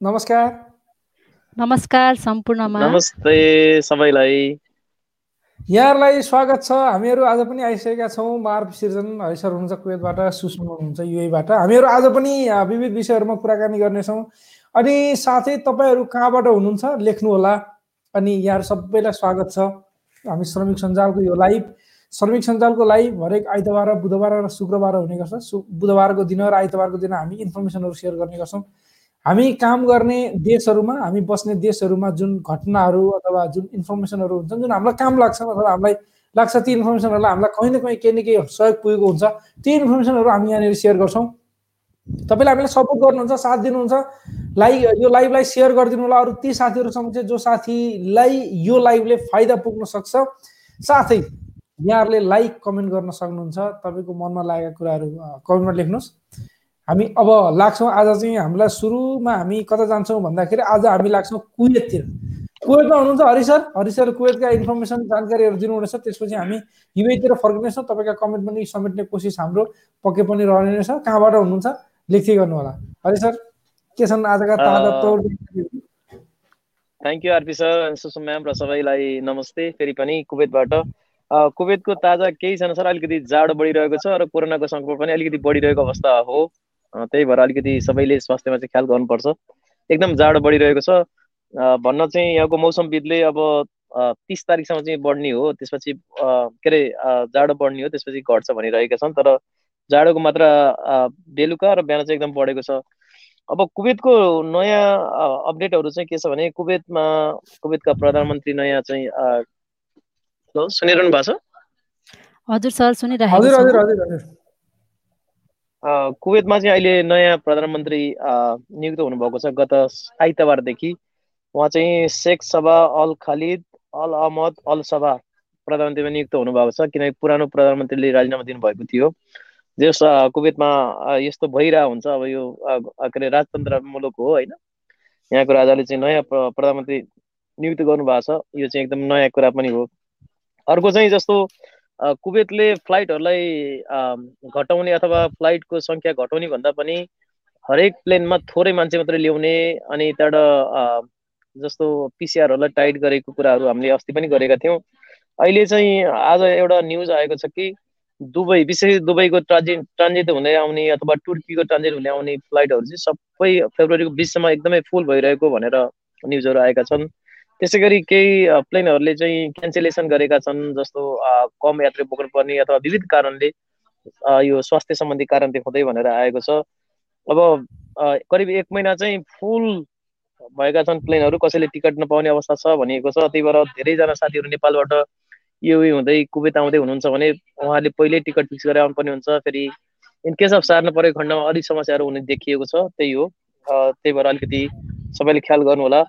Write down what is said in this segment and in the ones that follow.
नमस्कार। नमस्कार सम्पूर्णमा। नमस्ते सबैलाई। यहाँहरूलाई स्वागत छ। हामीहरू आज पनि आइसकेका छौँ। मार्प सिर्जन हरिसर हुनुहुन्छ कुवेतबाट सुषमा हुनुहुन्छ युएबाट। हामीहरू आज पनि विविध विषयहरूमा कुराकानी गर्नेछौँ। अनि साथै तपाईँहरू कहाँबाट हुनुहुन्छ लेख्नुहोला अनि यहाँहरू सबैलाई स्वागत छ। हामी श्रमिक सञ्जालको यो लाइभ। श्रमिक सञ्जालको लाइभ हरेक आइतबार बुधबार र शुक्रबार हुने गर्छ। बुधबारको दिन र आइतबारको दिन हामी इन्फर्मेसनहरू सेयर गर्ने गर्छौँ। हामी काम गर्ने देशहरूमा हामी बस्ने देशहरूमा जुन घटनाहरू अथवा जुन इन्फर्मेसनहरू हुन्छन् जुन हामीलाई काम लाग्छ अथवा हामीलाई लाग्छ ती इन्फर्मेसनहरूलाई हामीलाई कहीँ न कहीँ केही न केही सहयोग पुगेको हुन्छ। ती इन्फर्मेसनहरू हामी यहाँनिर सेयर गर्छौँ। तपाईँले हामीलाई सपोर्ट गर्नुहुन्छ साथ दिनुहुन्छ। लाइक यो लाइभलाई सेयर गरिदिनु होला। अरू ती साथीहरूसम्म चाहिँ जो साथीलाई यो लाइभले फाइदा पुग्न सक्छ साथै यहाँहरूले लाइक कमेन्ट गर्न सक्नुहुन्छ। तपाईँको मनमा लागेका कुराहरू कमेन्टमा लेख्नुहोस्। हामी अब लाग्छौँ आज चाहिँ हामीलाई सुरुमा हामी कता जान्छौँ भन्दाखेरि आज हामी लाग्छौँ कुवेततिर। कुवेतमा हुनुहुन्छ हरिसर हरिसर कुवेतका इन्फर्मेसन जानकारीहरू दिनुहुनेछ। त्यसपछि हामी युएतिर फर्किनेछौँ। तपाईँका कमेन्ट पनि समेट्ने कोसिस हाम्रो पक्कै पनि रहने छ। कहाँबाट हुनुहुन्छ? लेख्दै गर्नु होला हरिसर के छन् आजका ताजा तौर thank you RP sir Sushma ma'am र सबैलाई नमस्ते। फेरि पनि कुवेतबाट। कुवेतको ताजा केही छैन सर अलिकति जाडो बढिरहेको छ र कोरोनाको सङ्क्रमण पनि अलिकति बढिरहेको अवस्था हो। त्यही भएर अलिकति सबैले स्वास्थ्यमा चाहिँ ख्याल गर्नुपर्छ। एकदम जाडो बढिरहेको छ। भन्न चाहिँ यहाँको मौसमविदले अब तिस तारिकसम्म चाहिँ बढ्ने हो। त्यसपछि के अरे जाडो बढ्ने हो। त्यसपछि घट्छ भनिरहेका छन्। तर जाडोको मात्रा बेलुका र बिहान चाहिँ एकदम बढेको छ। अब कुवेतको नयाँ अपडेटहरू चाहिँ के छ भने कुवेतमा कुवेतका प्रधानमन्त्री नयाँ चाहिँ सुनिरहनु भएको छ? हजुर सर सुनिरहेको कुवेतमा चाहिँ अहिले नयाँ प्रधानमन्त्री नियुक्त हुनुभएको छ। गत आइतबारदेखि उहाँ चाहिँ Sheikh Sabah Al Khalid Al Ahmad Al Sabah प्रधानमन्त्रीमा नियुक्त हुनुभएको छ। किनकि पुरानो प्रधानमन्त्रीले राजीनामा दिनुभएको थियो। जस कुवेतमा यस्तो भइरहेको हुन्छ। अब यो के अरे राजतन्त्र मुलुक हो होइन? यहाँको राजाले चाहिँ नयाँ प्रधानमन्त्री नियुक्त गर्नुभएको छ। यो चाहिँ एकदम नयाँ कुरा पनि हो। अर्को चाहिँ जस्तो कुवेतले फ्लाइटहरूलाई घटाउने अथवा फ्लाइटको सङ्ख्या घटाउने भन्दा पनि हरेक प्लेनमा थोरै मान्छे मात्रै ल्याउने अनि त्यहाँबाट जस्तो पिसिआरहरूलाई टाइट गरेको कुराहरू हामीले अस्ति पनि गरेका थियौँ। अहिले चाहिँ आज एउटा न्युज आएको छ कि दुबई विशेष दुबईको ट्रान्जिट ट्रान्जिट हुँदै आउने अथवा तुर्कीको ट्रान्जिट हुँदै आउने फ्लाइटहरू चाहिँ सबै फेब्रुअरीको बिचसम्म एकदमै फुल भइरहेको भनेर न्युजहरू आएका छन्। त्यसै गरी केही प्लेनहरूले चाहिँ क्यान्सलेसन गरेका छन् जस्तो कम यात्री बोक्नु पर्ने अथवा विविध कारणले यो स्वास्थ्य सम्बन्धी कारण देखाउँदै भनेर आएको छ। अब करिब एक महिना चाहिँ फुल भएका छन् प्लेनहरू कसैले टिकट नपाउने अवस्था छ भनिएको छ। त्यही भएर धेरैजना साथीहरू नेपालबाट यो हुँदै कुवेत आउँदै हुनुहुन्छ भने उहाँले पहिल्यै टिकट फिक्स गरेर आउनुपर्ने हुन्छ। फेरि इन केस अफ सार्नु परेको खण्डमा अलिक समस्याहरू हुने देखिएको छ त्यही हो। त्यही भएर अलिकति सबैले ख्याल गर्नु होला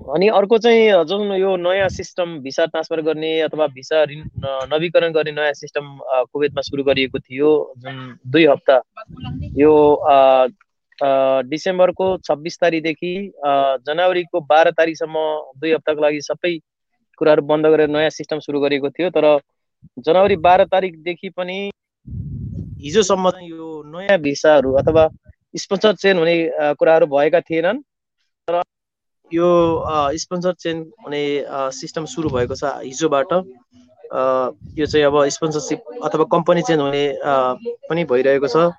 अनि अर्को चाहिँ जुन यो नयाँ सिस्टम भिसा ट्रान्सफर गर्ने अथवा भिसा नवीकरण गर्ने नयाँ सिस्टम कुवेतमा सुरु गरिएको थियो जुन दुई हप्ता यो डिसेम्बरको छब्बिस तारिकदेखि जनवरीको बाह्र तारिकसम्म दुई हप्ताको लागि सबै कुराहरू बन्द गरेर नयाँ सिस्टम सुरु गरिएको थियो। तर जनवरी बाह्र तारिकदेखि पनि हिजोसम्म यो नयाँ भिसाहरू अथवा स्पोन्सर चेन हुने कुराहरू भएका थिएनन्। तर यो स्पोन्सर चेन्ज हुने सिस्टम सुरु भएको छ हिजोबाट। यो चाहिँ अब स्पोन्सरसिप अथवा कम्पनी चेन्ज हुने पनि भइरहेको छ।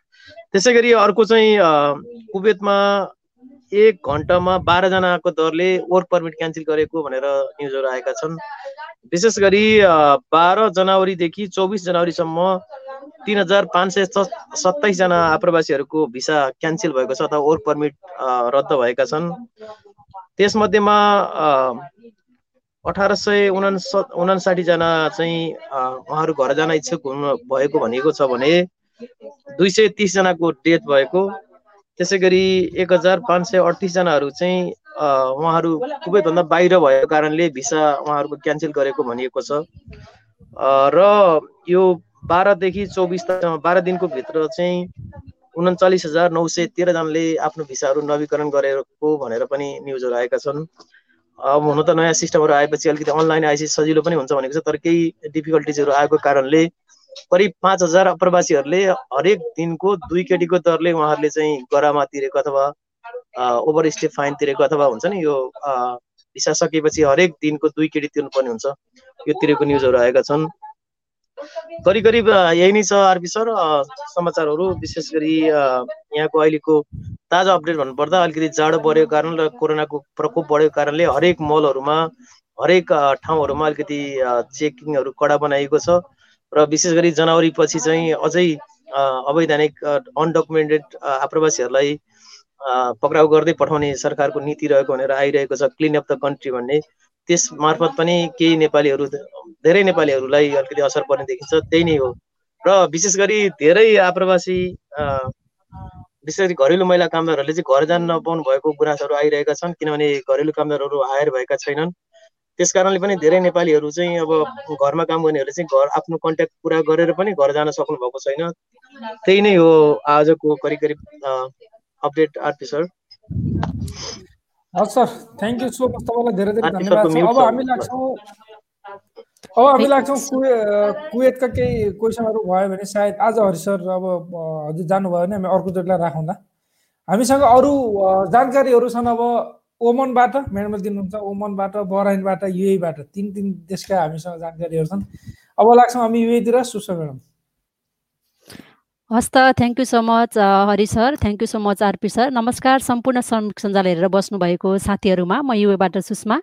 त्यसै गरी अर्को चाहिँ कुवेतमा एक घन्टामा बाह्रजनाको दरले वर्क पर्मिट क्यान्सल गरेको भनेर न्युजहरू आएका छन्। विशेष गरी बाह्र जनवरीदेखि चौबिस जनवरीसम्म तिन हजार पाँच सय सत्ताइसजना आप्रवासीहरूको भिसा क्यान्सल भएको छ अथवा वर्क पर्मिट रद्द भएका छन्। त्यसमध्येमा अठार सय उनास उनासाठीजना चाहिँ उहाँहरू घर जान इच्छुक हुनु भएको भनेको छ भने दुई सय तिसजनाको डेथ भएको। त्यसै गरी एक हजार पाँच सय अडतिसजनाहरू चाहिँ उहाँहरू खुबैभन्दा बाहिर भएको कारणले भिसा उहाँहरूको क्यान्सल गरेको भनिएको छ। र यो बाह्रदेखि चौबिस बाह्र दिनको भित्र चाहिँ उन्चालिस हजार नौ सय तेह्रजनाले आफ्नो भिसाहरू नवीकरण गरेको भनेर पनि न्युजहरू आएका छन्। अब हुन त नयाँ सिस्टमहरू आएपछि अलिकति अनलाइन आएपछि सजिलो पनि हुन्छ भनेको छ तर केही डिफिकल्टिजहरू आएको कारणले करिब पाँच हजार प्रवासीहरूले हरेक दिनको दुई केटीको दरले उहाँहरूले चाहिँ गरामा तिरेको अथवा ओभर स्टे फाइन तिरेको अथवा हुन्छ नि यो भिसा सकेपछि हरेक दिनको दुई केडी तिर्नुपर्ने हुन्छ। यो तिरेको न्युजहरू आएका छन्। करिब करिब यही नै छ आरपी सर समाचारहरू विशेष गरी यहाँको अहिलेको ताजा अपडेट भन्नुपर्दा अलिकति जाडो बढेको कारण र कोरोनाको प्रकोप बढेको कारणले हरेक मलहरूमा हरेक ठाउँहरूमा अलिकति चेकिङहरू कडा बनाइएको छ र विशेष गरी जनवरी पछि चाहिँ अझै अवैधानिक अनडकुमेन्टेड आप्रवासीहरूलाई पक्राउ गर्दै पठाउने सरकारको नीति रहेको भनेर आइरहेको छ क्लिन अफ द कन्ट्री भन्ने त्यस मार्फत पनि केही नेपालीहरू धेरै नेपालीहरूलाई अलिकति असर पर्ने देखिन्छ त्यही नै हो। र विशेष गरी धेरै आप्रवासी विशेष गरी घरेलु महिला कामदारहरूले चाहिँ घर जान नपाउनु भएको गुनासोहरू आइरहेका छन् किनभने घरेलु कामदारहरू हायर भएका छैनन्। त्यस कारणले पनि धेरै नेपालीहरू चाहिँ अब घरमा काम गर्नेहरूले चाहिँ घर आफ्नो कन्ट्याक्ट पुरा गरेर पनि घर जान सक्नु भएको छैन। त्यही नै हो आजको करिब करिब अपडेट आरपी सर। हस् sir thank you so much तपाईँलाई धेरै धेरै धन्यवाद छ अब हामी लाग्छौँ अब हामी लाग्छौँ कुवे कुवेतका केही क्वेसनहरू भयो भने सायद आज हरि सर अब हजुर जानुभयो भने हामी अर्कोचोटिलाई राखौँला हामीसँग अरू जानकारीहरू छन् अब ओमनबाट म्याडमले दिनुहुन्छ ओमनबाट बहराइनबाट युएबाट तिन तिन देशका हामीसँग जानकारीहरू छन् अब लाग्छौँ हामी युएतिर सुस म्याडम हस् त thank you so much Hari sir thank you so much RP sir नमस्कार सम्पूर्ण सञ्जाल हेरेर बस्नुभएको साथीहरूमा म युएबाट सुषमा।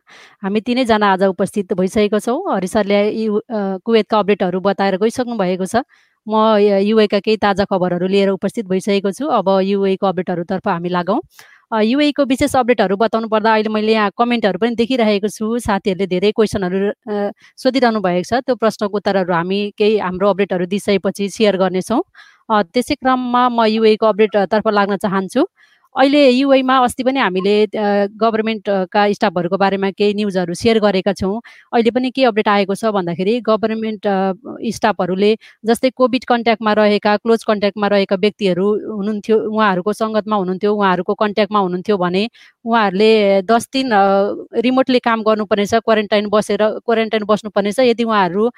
हामी तिनैजना आज उपस्थित भइसकेको छौँ। हरि सरले यु कुवेतका अपडेटहरू बताएर गइसक्नु भएको छ। म युएका केही ताजा खबरहरू लिएर उपस्थित भइसकेको छु। अब युएको अपडेटहरूतर्फ हामी लागौँ। युएको विशेष अपडेटहरू बताउनु पर्दा अहिले मैले यहाँ कमेन्टहरू पनि देखिरहेको छु। साथीहरूले धेरै क्वेसनहरू सोधिरहनु भएको छ। त्यो प्रश्नको उत्तरहरू हामी केही हाम्रो अपडेटहरू दिइसकेपछि सेयर गर्नेछौँ। त्यसै क्रममा म युएको अपडेटतर्फ लाग्न चाहन्छु। अहिले युएमा अस्ति पनि हामीले गभर्मेन्टका स्टाफहरूको बारेमा केही न्युजहरू सेयर गरेका छौँ। अहिले पनि के अपडेट आएको छ भन्दाखेरि गभर्मेन्ट स्टाफहरूले जस्तै कोभिड कन्ट्याक्टमा रहेका क्लोज कन्ट्याक्टमा रहेका व्यक्तिहरू हुनुहुन्थ्यो उहाँहरूको सङ्गतमा हुनुहुन्थ्यो उहाँहरूको कन्ट्याक्टमा हुनुहुन्थ्यो भने उहाँहरूले दस दिन रिमोटली काम गर्नुपर्नेछ क्वारेन्टाइन बसेर क्वारेन्टाइन बस्नुपर्नेछ। यदि उहाँहरू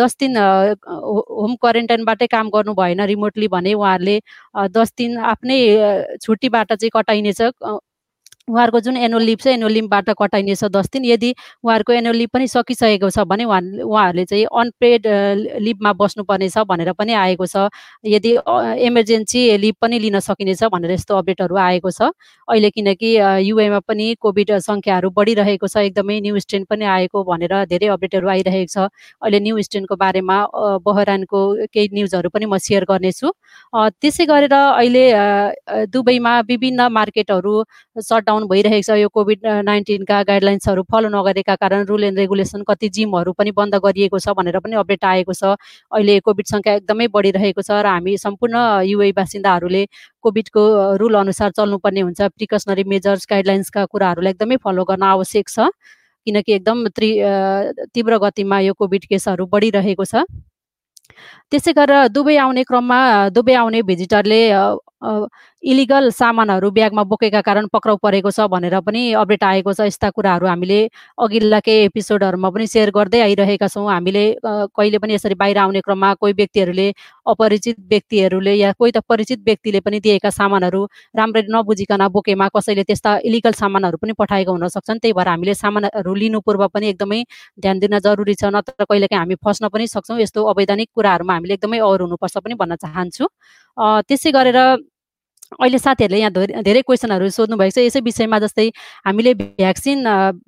दस दिन होम क्वारेन्टाइनबाटै काम गर्नु भएन रिमोटली भने उहाँहरूले दस दिन आफ्नै छुट्टीबाट चाहिँ कटाइनेछ। उहाँहरूको जुन एनुअल लिभ छ एनुअल कटाइनेछ दस दिन। यदि उहाँहरूको एनुअल लिभ पनि सकिसकेको छ भने उहाँ उहाँहरूले चाहिँ अनपेड लिभमा बस्नुपर्नेछ भनेर पनि आएको छ। यदि इमर्जेन्सी लिभ पनि लिन सकिनेछ भनेर यस्तो अपडेटहरू आएको छ। अहिले किनकि युएमा पनि कोभिड सङ्ख्याहरू बढिरहेको छ एकदमै न्यु स्ट्रेन पनि आएको भनेर धेरै अपडेटहरू आइरहेको छ। अहिले न्यु स्ट्रेनको बारेमा बहरानको केही न्युजहरू पनि म सेयर गर्नेछु। त्यसै गरेर अहिले दुबईमा विभिन्न मार्केटहरू सट डाउन भइरहेको छ यो कोभिड नाइन्टिनका गाइडलाइन्सहरू फलो नगरेका कारण रुल एन्ड रेगुलेसन कति जिमहरू पनि बन्द गरिएको छ भनेर पनि अपडेट आएको छ। अहिले कोभिड सङ्ख्या एकदमै बढिरहेको छ र हामी सम्पूर्ण युए बासिन्दाहरूले कोभिडको रुल अनुसार चल्नुपर्ने हुन्छ। प्रिकसनरी मेजर्स गाइडलाइन्सका कुराहरूलाई एकदमै फलो गर्न आवश्यक छ किनकि एकदम त्रि तीव्र गतिमा यो कोभिड केसहरू बढिरहेको छ। त्यसै गरेर दुबई आउने क्रममा दुबई आउने भिजिटरले इलिगल सामानहरू ब्यागमा बोकेका कारण पक्राउ परेको छ भनेर पनि अपडेट आएको छ। यस्ता कुराहरू हामीले अघिल्ला केही एपिसोडहरूमा पनि सेयर गर्दै आइरहेका छौँ। हामीले कहिले पनि यसरी बाहिर आउने क्रममा कोही व्यक्तिहरूले अपरिचित व्यक्तिहरूले या कोही त परिचित व्यक्तिले पनि दिएका सामानहरू राम्ररी नबुझिकन बोकेमा कसैले त्यस्ता इलिगल सामानहरू पनि पठाएको हुन सक्छन्। त्यही भएर हामीले सामानहरू लिनु पूर्व पनि एकदमै ध्यान दिन जरुरी छ नत्र कहिलेकाहीँ हामी फस्न पनि सक्छौँ। यस्तो अवैधानिक कुराहरूमा हामीले एकदमै अवर हुनुपर्छ पनि भन्न चाहन्छु। त्यसै गरेर अहिले साथीहरूले यहाँ धेरै क्वेसनहरू सोध्नु भएको छ। यसै विषयमा जस्तै हामीले भ्याक्सिन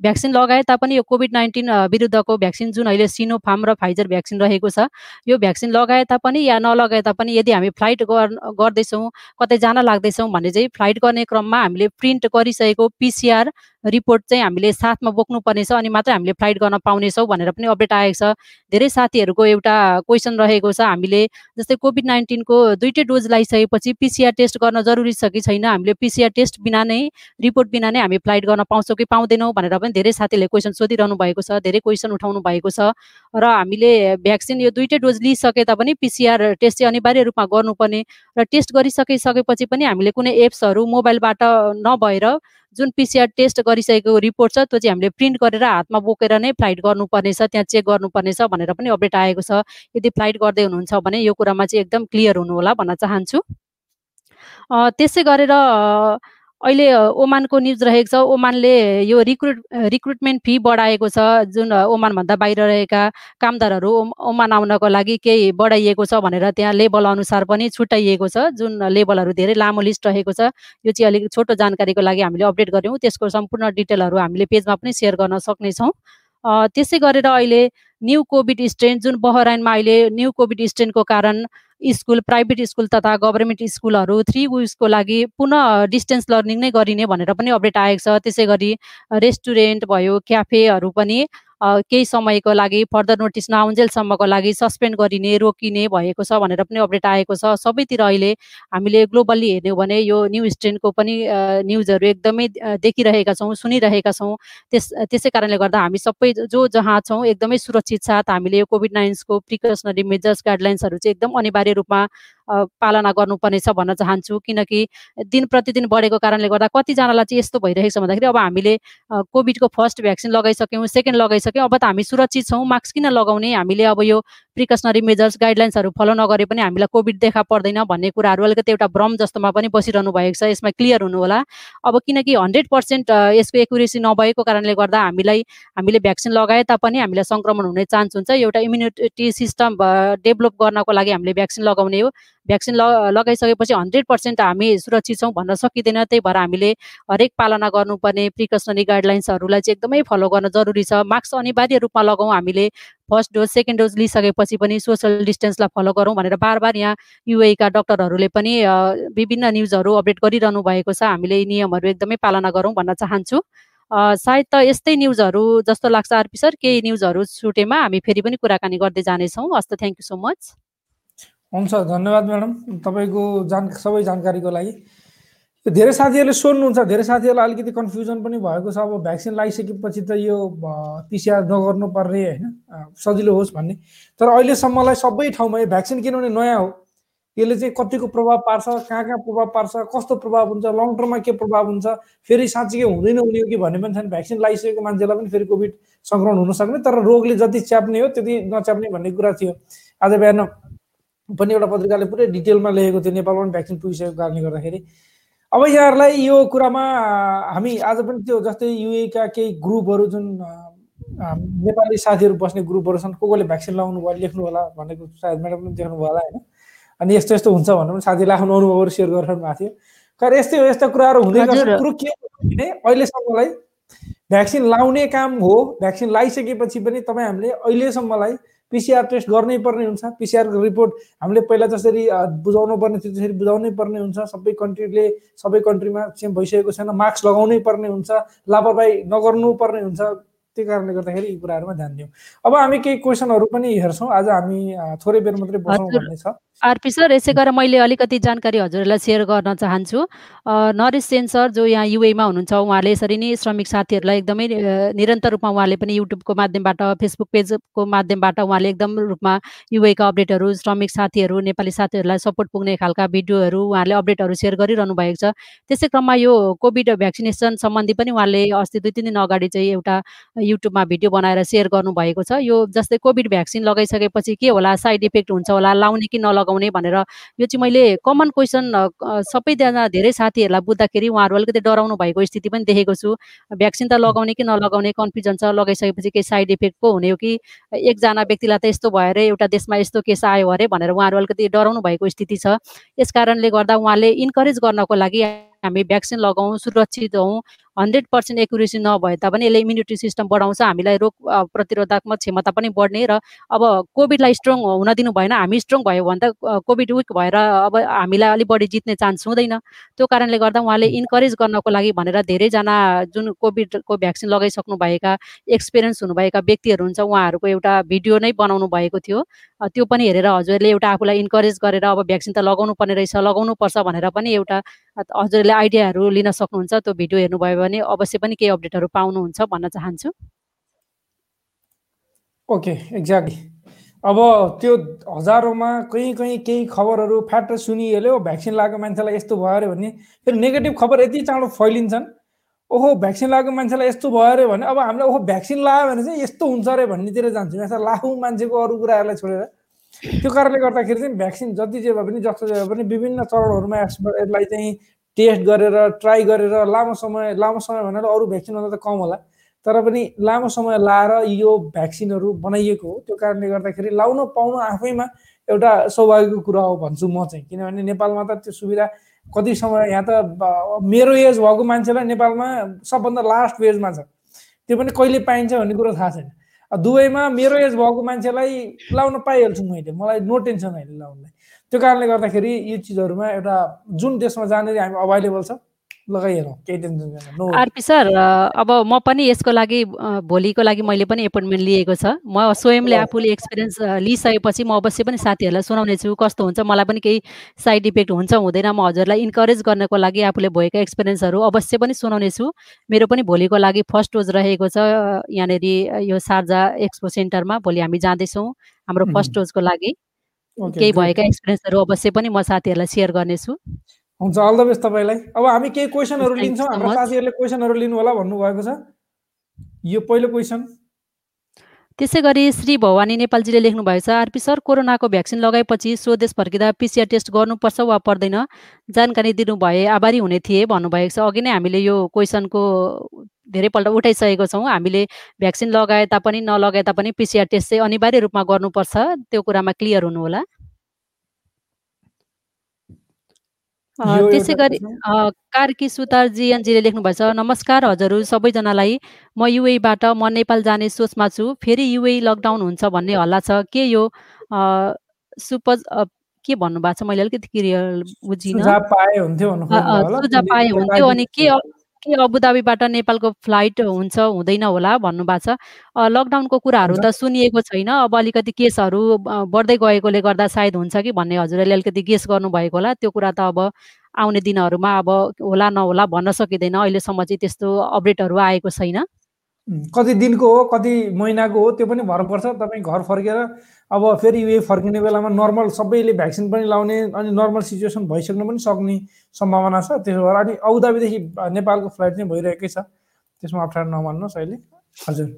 भ्याक्सिन लगाए तापनि यो कोभिड नाइन्टिन विरुद्धको भ्याक्सिन जुन अहिले सिनोफार्म र फाइजर भ्याक्सिन रहेको छ यो भ्याक्सिन लगाए तापनि या नलगाए तापनि यदि हामी फ्लाइट गर्दैछौँ कतै जान लाग्दैछौँ भने चाहिँ फ्लाइट गर्ने क्रममा हामीले प्रिन्ट गरिसकेको पिसिआर रिपोर्ट चाहिँ हामीले साथमा बोक्नु पर्नेछ अनि मात्रै हामीले फ्लाइट गर्न पाउनेछौँ भनेर पनि अपडेट आएको छ। धेरै साथीहरूको एउटा क्वेसन रहेको छ। हामीले जस्तै कोभिड नाइन्टिनको दुइटै डोज लगाइसकेपछि पिसिआर टेस्ट गर्न जरुरी छ कि छैन हामीले पिसिआर टेस्ट बिना नै रिपोर्ट बिना नै हामी फ्लाइट गर्न पाउँछौँ कि पाउँदैनौँ भनेर पनि धेरै साथीहरूले क्वेसन सोधिरहनु भएको छ धेरै क्वेसन उठाउनु भएको छ र हामीले भ्याक्सिन यो दुइटै डोज लिइसके तापनि पिसिआर टेस्ट चाहिँ अनिवार्य रूपमा गर्नुपर्ने र टेस्ट गरिसकिसकेपछि पनि हामीले कुनै एप्सहरू मोबाइलबाट नभएर जुन पिसिआर टेस्ट गरिसकेको रिपोर्ट छ त्यो चाहिँ हामीले प्रिन्ट गरेर हातमा बोकेर नै फ्लाइट गर्नुपर्नेछ त्यहाँ चेक गर्नुपर्नेछ भनेर पनि अपडेट आएको छ। यदि फ्लाइट गर्दै हुनुहुन्छ भने यो कुरामा चाहिँ एकदम क्लियर हुनु होला भन्न चाहन्छु। त्यसै गरेर अहिले ओमानको न्युज रहेको छ। ओमानले यो रिक्रुट रिक्रुटमेन्ट फी बढाएको छ जुन ओमानभन्दा बाहिर रहेका कामदारहरू ओमान आउनको लागि केही बढाइएको छ भनेर त्यहाँ लेबल अनुसार पनि छुट्याइएको छ जुन लेबलहरू धेरै लामो लिस्ट रहेको छ। यो चाहिँ अलिक छोटो जानकारीको लागि हामीले अपडेट गऱ्यौँ। त्यसको सम्पूर्ण डिटेलहरू हामीले पेजमा पनि सेयर गर्न सक्नेछौँ। त्यसै गरेर अहिले न्यू कोभिड स्ट्रेन जुन बहराइनमा अहिले न्यू कोभिड स्ट्रेनको कारण स्कुल प्राइभेट स्कुल तथा गभर्मेन्ट स्कुलहरू थ्री विक्सको लागि पुनः डिस्टेन्स लर्निङ नै गरिने भनेर पनि अपडेट आएको छ। त्यसै गरी रेस्टुरेन्ट भयो क्याफेहरू पनि केही समयको लागि फर्दर नोटिस नआउन्जेलसम्मको लागि सस्पेन्ड गरिने रोकिने भएको छ भनेर पनि अपडेट आएको छ। सबैतिर अहिले हामीले ग्लोबल्ली हेर्यौँ भने यो न्यु स्ट्रेनको पनि न्युजहरू एकदमै देखिरहेका छौँ सुनिरहेका छौँ। त्यस त्यसै कारणले गर्दा हामी सबै जो जहाँ छौँ एकदमै सुरक्षित साथ हामीले यो कोभिड नाइन्सको प्रिकसनरी मेजर्स गाइडलाइन्सहरू चाहिँ एकदम अनिवार्य रूपमा पालना गर्नुपर्नेछ भन्न चाहन्छु। किनकि दिन प्रतिदिन बढेको कारणले गर्दा कतिजनालाई चाहिँ यस्तो भइरहेको छ भन्दाखेरि अब हामीले कोभिडको फर्स्ट भ्याक्सिन लगाइसक्यौँ सेकेन्ड लगाइसक्यौँ अब त हामी सुरक्षित छौँ मास्क किन लगाउने? हामीले अब यो प्रिकसनरी मेजर्स गाइडलाइन्सहरू फलो नगरे पनि हामीलाई कोभिड देखा पर्दैन भन्ने कुराहरू अलिकति एउटा भ्रम जस्तोमा पनि बसिरहनु भएको छ। यसमा क्लियर हुनु होला। अब किनकि हन्ड्रेड पर्सेन्ट यसको एकुरेसी नभएको कारणले गर्दा हामीलाई हामीले भ्याक्सिन लगाए तापनि हामीलाई सङ्क्रमण हुने चान्स हुन्छ। एउटा इम्युनिटी सिस्टम डेभलप गर्नको लागि हामीले भ्याक्सिन लगाउने हो। भ्याक्सिन लगाइसकेपछि हन्ड्रेड पर्सेन्ट हामी सुरक्षित छौँ भन्न सकिँदैन। त्यही भएर हामीले हरेक पालना गर्नुपर्ने प्रिकसनरी गाइडलाइन्सहरूलाई चाहिँ एकदमै फलो गर्न जरुरी छ। मास्क अनिवार्य रूपमा लगाउँ। हामीले फर्स्ट डोज सेकेन्ड डोज लिइसकेपछि पनि सोसियल डिस्टेन्सलाई फलो गरौँ भनेर बार बार यहाँ युएका डक्टरहरूले पनि विभिन्न न्युजहरू अपडेट गरिरहनु भएको छ। हामीले यी नियमहरू एकदमै पालना गरौँ भन्न चाहन्छु। सायद त यस्तै न्युजहरू जस्तो लाग्छ आरपी सर केही न्युजहरू छुटेमा हामी फेरि पनि कुराकानी गर्दै जानेछौँ। हस्त थ्याङ्क यू सो मच। हुन्छ धन्यवाद म्याडम। तपाईँको जान सबै जानकारीको लागि। धेरै साथीहरूले सोध्नुहुन्छ धेरै साथीहरूलाई अलिकति कन्फ्युजन पनि भएको छ। अब भ्याक्सिन लगाइसकेपछि त यो पिसिआर नगर्नु पर्ने होइन? सजिलो होस् भन्ने। तर अहिलेसम्मलाई सबै ठाउँमा यो भ्याक्सिन किनभने नयाँ हो। यसले चाहिँ कतिको प्रभाव पार्छ कहाँ कहाँ प्रभाव पार्छ कस्तो प्रभाव हुन्छ लङ टर्ममा के प्रभाव हुन्छ फेरि साँच्चीकै हुँदैन हुने हो कि भन्ने पनि छैन। भ्याक्सिन लगाइसकेको मान्छेलाई पनि फेरि कोभिड सङ्क्रमण हुन सक्ने तर रोगले जति च्याप्ने हो त्यति नच्याप्ने भन्ने कुरा थियो। आज बिहान पनि एउटा पत्रिकाले पुरै डिटेलमा लेखेको थियो नेपालमा पनि भ्याक्सिन पुगिसकेको कारणले गर्दाखेरि। अब यहाँहरूलाई यो कुरामा हामी आज पनि त्यो जस्तै युएका केही ग्रुपहरू जुन नेपाली साथीहरू बस्ने ग्रुपहरू छन् को कोले भ्याक्सिन लगाउनु भयो लेख्नु होला भनेको सायद म्याडम पनि देख्नु भयो होला होइन? अनि यस्तो यस्तो हुन्छ भनेर पनि साथीले आफ्नो अनुभवहरू सेयर गरिरहनु भएको थियो। खै यस्तै हो यस्ता कुराहरू हुँदै गर्छ कुरो के भने अहिलेसम्मलाई भ्याक्सिन लाउने काम हो भ्याक्सिन लगाइसकेपछि पनि तपाईँ हामीले अहिलेसम्मलाई पिसिआर टेस्ट गर्नै पर्ने हुन्छ। पिसिआरको रिपोर्ट हामीले पहिला जसरी बुझाउनु पर्ने थियो त्यसरी बुझाउनै पर्ने हुन्छ। सबै कन्ट्रीले सबै कन्ट्रीमा सेम भइसकेको छैन। मास्क लगाउनै पर्ने हुन्छ। लापरवाही नगर्नु पर्ने हुन्छ। त्यही कारणले गर्दाखेरि यी कुराहरूमा ध्यान दिउँ। अब हामी केही क्वेसनहरू पनि हेर्छौँ। आज हामी थोरै बेर मात्रै बसौँ भन्ने छ। आरपी सर यसै गरेर मैले अलिकति जानकारी हजुरलाई सेयर गर्न चाहन्छु। नरेश सेन सर जो यहाँ युएमा हुनुहुन्छ उहाँले यसरी नै श्रमिक साथीहरूलाई एकदमै निरन्तर रूपमा उहाँले पनि युट्युबको माध्यमबाट फेसबुक पेजको माध्यमबाट उहाँले एकदम रूपमा युएका अपडेटहरू श्रमिक साथीहरू नेपाली साथीहरूलाई सपोर्ट पुग्ने खालका भिडियोहरू उहाँले अपडेटहरू सेयर गरिरहनु भएको छ। त्यसै क्रममा यो कोभिड भ्याक्सिनेसन सम्बन्धी पनि उहाँले अस्ति दुई तिन दिन अगाडि चाहिँ एउटा युट्युबमा भिडियो बनाएर सेयर गर्नुभएको छ। यो जस्तै कोभिड भ्याक्सिन लगाइसकेपछि के होला साइड इफेक्ट हुन्छ होला लाउने कि नलगाउने भनेर यो चाहिँ मैले कमन क्वेसन सबैजना धेरै साथीहरूलाई बुझ्दाखेरि उहाँहरू अलिकति डराउनु भएको स्थिति पनि देखेको छु। भ्याक्सिन त लगाउने कि नलगाउने कन्फ्युजन छ लगाइसकेपछि केही साइड इफेक्ट पो हुने हो कि एकजना व्यक्तिलाई त यस्तो भयो अरे एउटा देशमा यस्तो केस आयो अरे भनेर उहाँहरू अलिकति डराउनु भएको स्थिति छ। यस कारणले गर्दा उहाँले इन्करेज गर्नको लागि हामी भ्याक्सिन लगाउँ सुरक्षित हौँ। हन्ड्रेड पर्सेन्ट एकुरेसी नभए तापनि यसले इम्युनिटी सिस्टम बढाउँछ हामीलाई रोग प्रतिरोधात्मक क्षमता पनि बढ्ने र अब कोभिडलाई स्ट्रङ हुन दिनु भएन हामी स्ट्रङ भयो भने त कोभिड विक भएर अब हामीलाई अलिक बढी जित्ने चान्स हुँदैन। त्यो कारणले गर्दा उहाँले इन्करेज गर्नको लागि भनेर धेरैजना जुन कोभिडको भ्याक्सिन लगाइसक्नु भएका एक्सपिरियन्स हुनुभएका व्यक्तिहरू हुन्छ उहाँहरूको एउटा भिडियो नै बनाउनु भएको थियो। त्यो पनि हेरेर हजुरले एउटा आफूलाई इन्करेज गरेर अब भ्याक्सिन त लगाउनु पर्ने रहेछ लगाउनु पर्छ भनेर पनि एउटा हजुरले आइडियाहरू लिन सक्नुहुन्छ त्यो भिडियो हेर्नुभयो भने अवश्य पनि केही अपडेटहरू पाउनुहुन्छ भन्न चाहन्छु। ओके एक्ज्याक्टली अब त्यो हजारौँमा कहीँ कहीँ केही खबरहरू फ्याट सुनिहाल्यो भ्याक्सिन लगाएको मान्छेलाई यस्तो भयो अरे भने फेरि नेगेटिभ खबर यति चाँडो फैलिन्छन्। ओहो भ्याक्सिन लगाएको मान्छेलाई यस्तो भयो अरे भने अब हामीलाई ओहो भ्याक्सिन लगायो भने चाहिँ यस्तो हुन्छ अरे भन्नेतिर जान्छौँ। यहाँ लाखौँ मान्छेको अरू कुराहरूलाई छोडेर। त्यो कारणले गर्दाखेरि चाहिँ भ्याक्सिन जति जे भए पनि जस्तो जे भए पनि विभिन्न चरणहरूमा यसलाई चाहिँ टेस्ट गरेर ट्राई गरेर लामो समय लामो समय भनेर अरू भ्याक्सिनभन्दा त कम होला। तर पनि लामो समय लाएर यो भ्याक्सिनहरू बनाइएको हो। त्यो कारणले गर्दाखेरि लाउन पाउनु आफैमा एउटा सौभाग्यको कुरा हो भन्छु म चाहिँ। किनभने नेपालमा त त्यो सुविधा कति समय यहाँ त मेरो एज भएको मान्छेलाई नेपालमा सबभन्दा लास्ट वेजमा छ। त्यो पनि कहिले पाइन्छ भन्ने कुरो थाहा छैन। दुबईमा मेरो एज भएको मान्छेलाई लाउन पाइहाल्छु मैले मलाई नो टेन्सन अहिले लाउनलाई। त्यो कारणले गर्दाखेरि यो चिजहरूमा एउटा जुन देशमा जहाँनिर हामी अभाइलेबल छ। आरपी सर अब म पनि यसको लागि भोलिको लागि मैले पनि एपोइन्टमेन्ट लिएको छ। म स्वयंले आफूले एक्सपिरियन्स लिइसकेपछि म अवश्य पनि साथीहरूलाई सुनाउने छु कस्तो हुन्छ मलाई पनि केही साइड इफेक्ट हुन्छ हुँदैन म हजुरलाई इन्करेज गर्नको लागि आफूले भएका एक्सपिरियन्सहरू अवश्य पनि सुनाउने छु मेरो पनि भोलिको लागि फर्स्ट डोज रहेको छ यहाँनिर यो सार्जा एक्सपो सेन्टरमा भोलि हामी जाँदैछौँ हाम्रो फर्स्ट डोजको लागि। केही भएका एक्सपिरियन्सहरू अवश्य पनि म साथीहरूलाई सेयर गर्नेछु। हुन्छ अल द बेस्ट तपाईँलाई। अब हामी केही क्वेसनहरू लिन्छौँ हाम्रो साथीहरूले क्वेसनहरू लिनु होला भन्नुभएको छ। यो पहिलो क्वेसन त्यसै गरी श्री भवानी नेपालजीले लेख्नु भएको छ आरपी सर कोरोनाको भ्याक्सिन लगाएपछि स्वदेश फर्किँदा पिसिआर टेस्ट गर्नुपर्छ वा पर्दैन? जानकारी दिनुभए आभारी हुने थिए भन्नुभएको छ। अघि नै हामीले यो क्वेसनको धेरैपल्ट उठाइसकेको छौँ। हामीले भ्याक्सिन लगाए तापनि नलगाए तापनि पिसिआर टेस्ट चाहिँ अनिवार्य रूपमा गर्नुपर्छ। त्यो कुरामा क्लियर हुनुहोला। त्यसै गरी कार्की सुतार जिएनजीले लेख्नुभएछ नमस्कार हजुर सबैजनालाई। म युएबाट म नेपाल जाने सोचमा छु। फेरि युए लकडाउन हुन्छ भन्ने हल्ला छ। के यो सुपज के भन्नुभएको छ? मैले अलिकति क्लियर बुझिनँ। सुझाव पाए हुन्थ्यो अनि के के अबुधाबीबाट नेपालको फ्लाइट हुन्छ हुँदैन होला भन्नुभएको छ। लकडाउनको कुराहरू त सुनिएको छैन। अब अलिकति केसहरू बढ्दै गएकोले गर्दा सायद हुन्छ कि भन्ने हजुरले अलिकति गेस गर्नुभएको होला। त्यो कुरा त अब आउने दिनहरूमा अब होला नहोला भन्न सकिँदैन। अहिलेसम्म चाहिँ त्यस्तो अपडेटहरू आएको छैन। कति दिनको हो कति महिनाको हो त्यो पनि भर पर्छ तपाईँ घर फर्केर अब फेरि यो फर्किने बेलामा नर्मल सबैले भ्याक्सिन पनि लाउने अनि नर्मल सिचुएसन भइसक्नु पनि सक्ने सम्भावना छ। त्यसो भएर अनि नेपालको फ्लाइट चाहिँ भइरहेकै छ। त्यसमा अप्ठ्यारो नमान्नुहोस् अहिले। हजुर।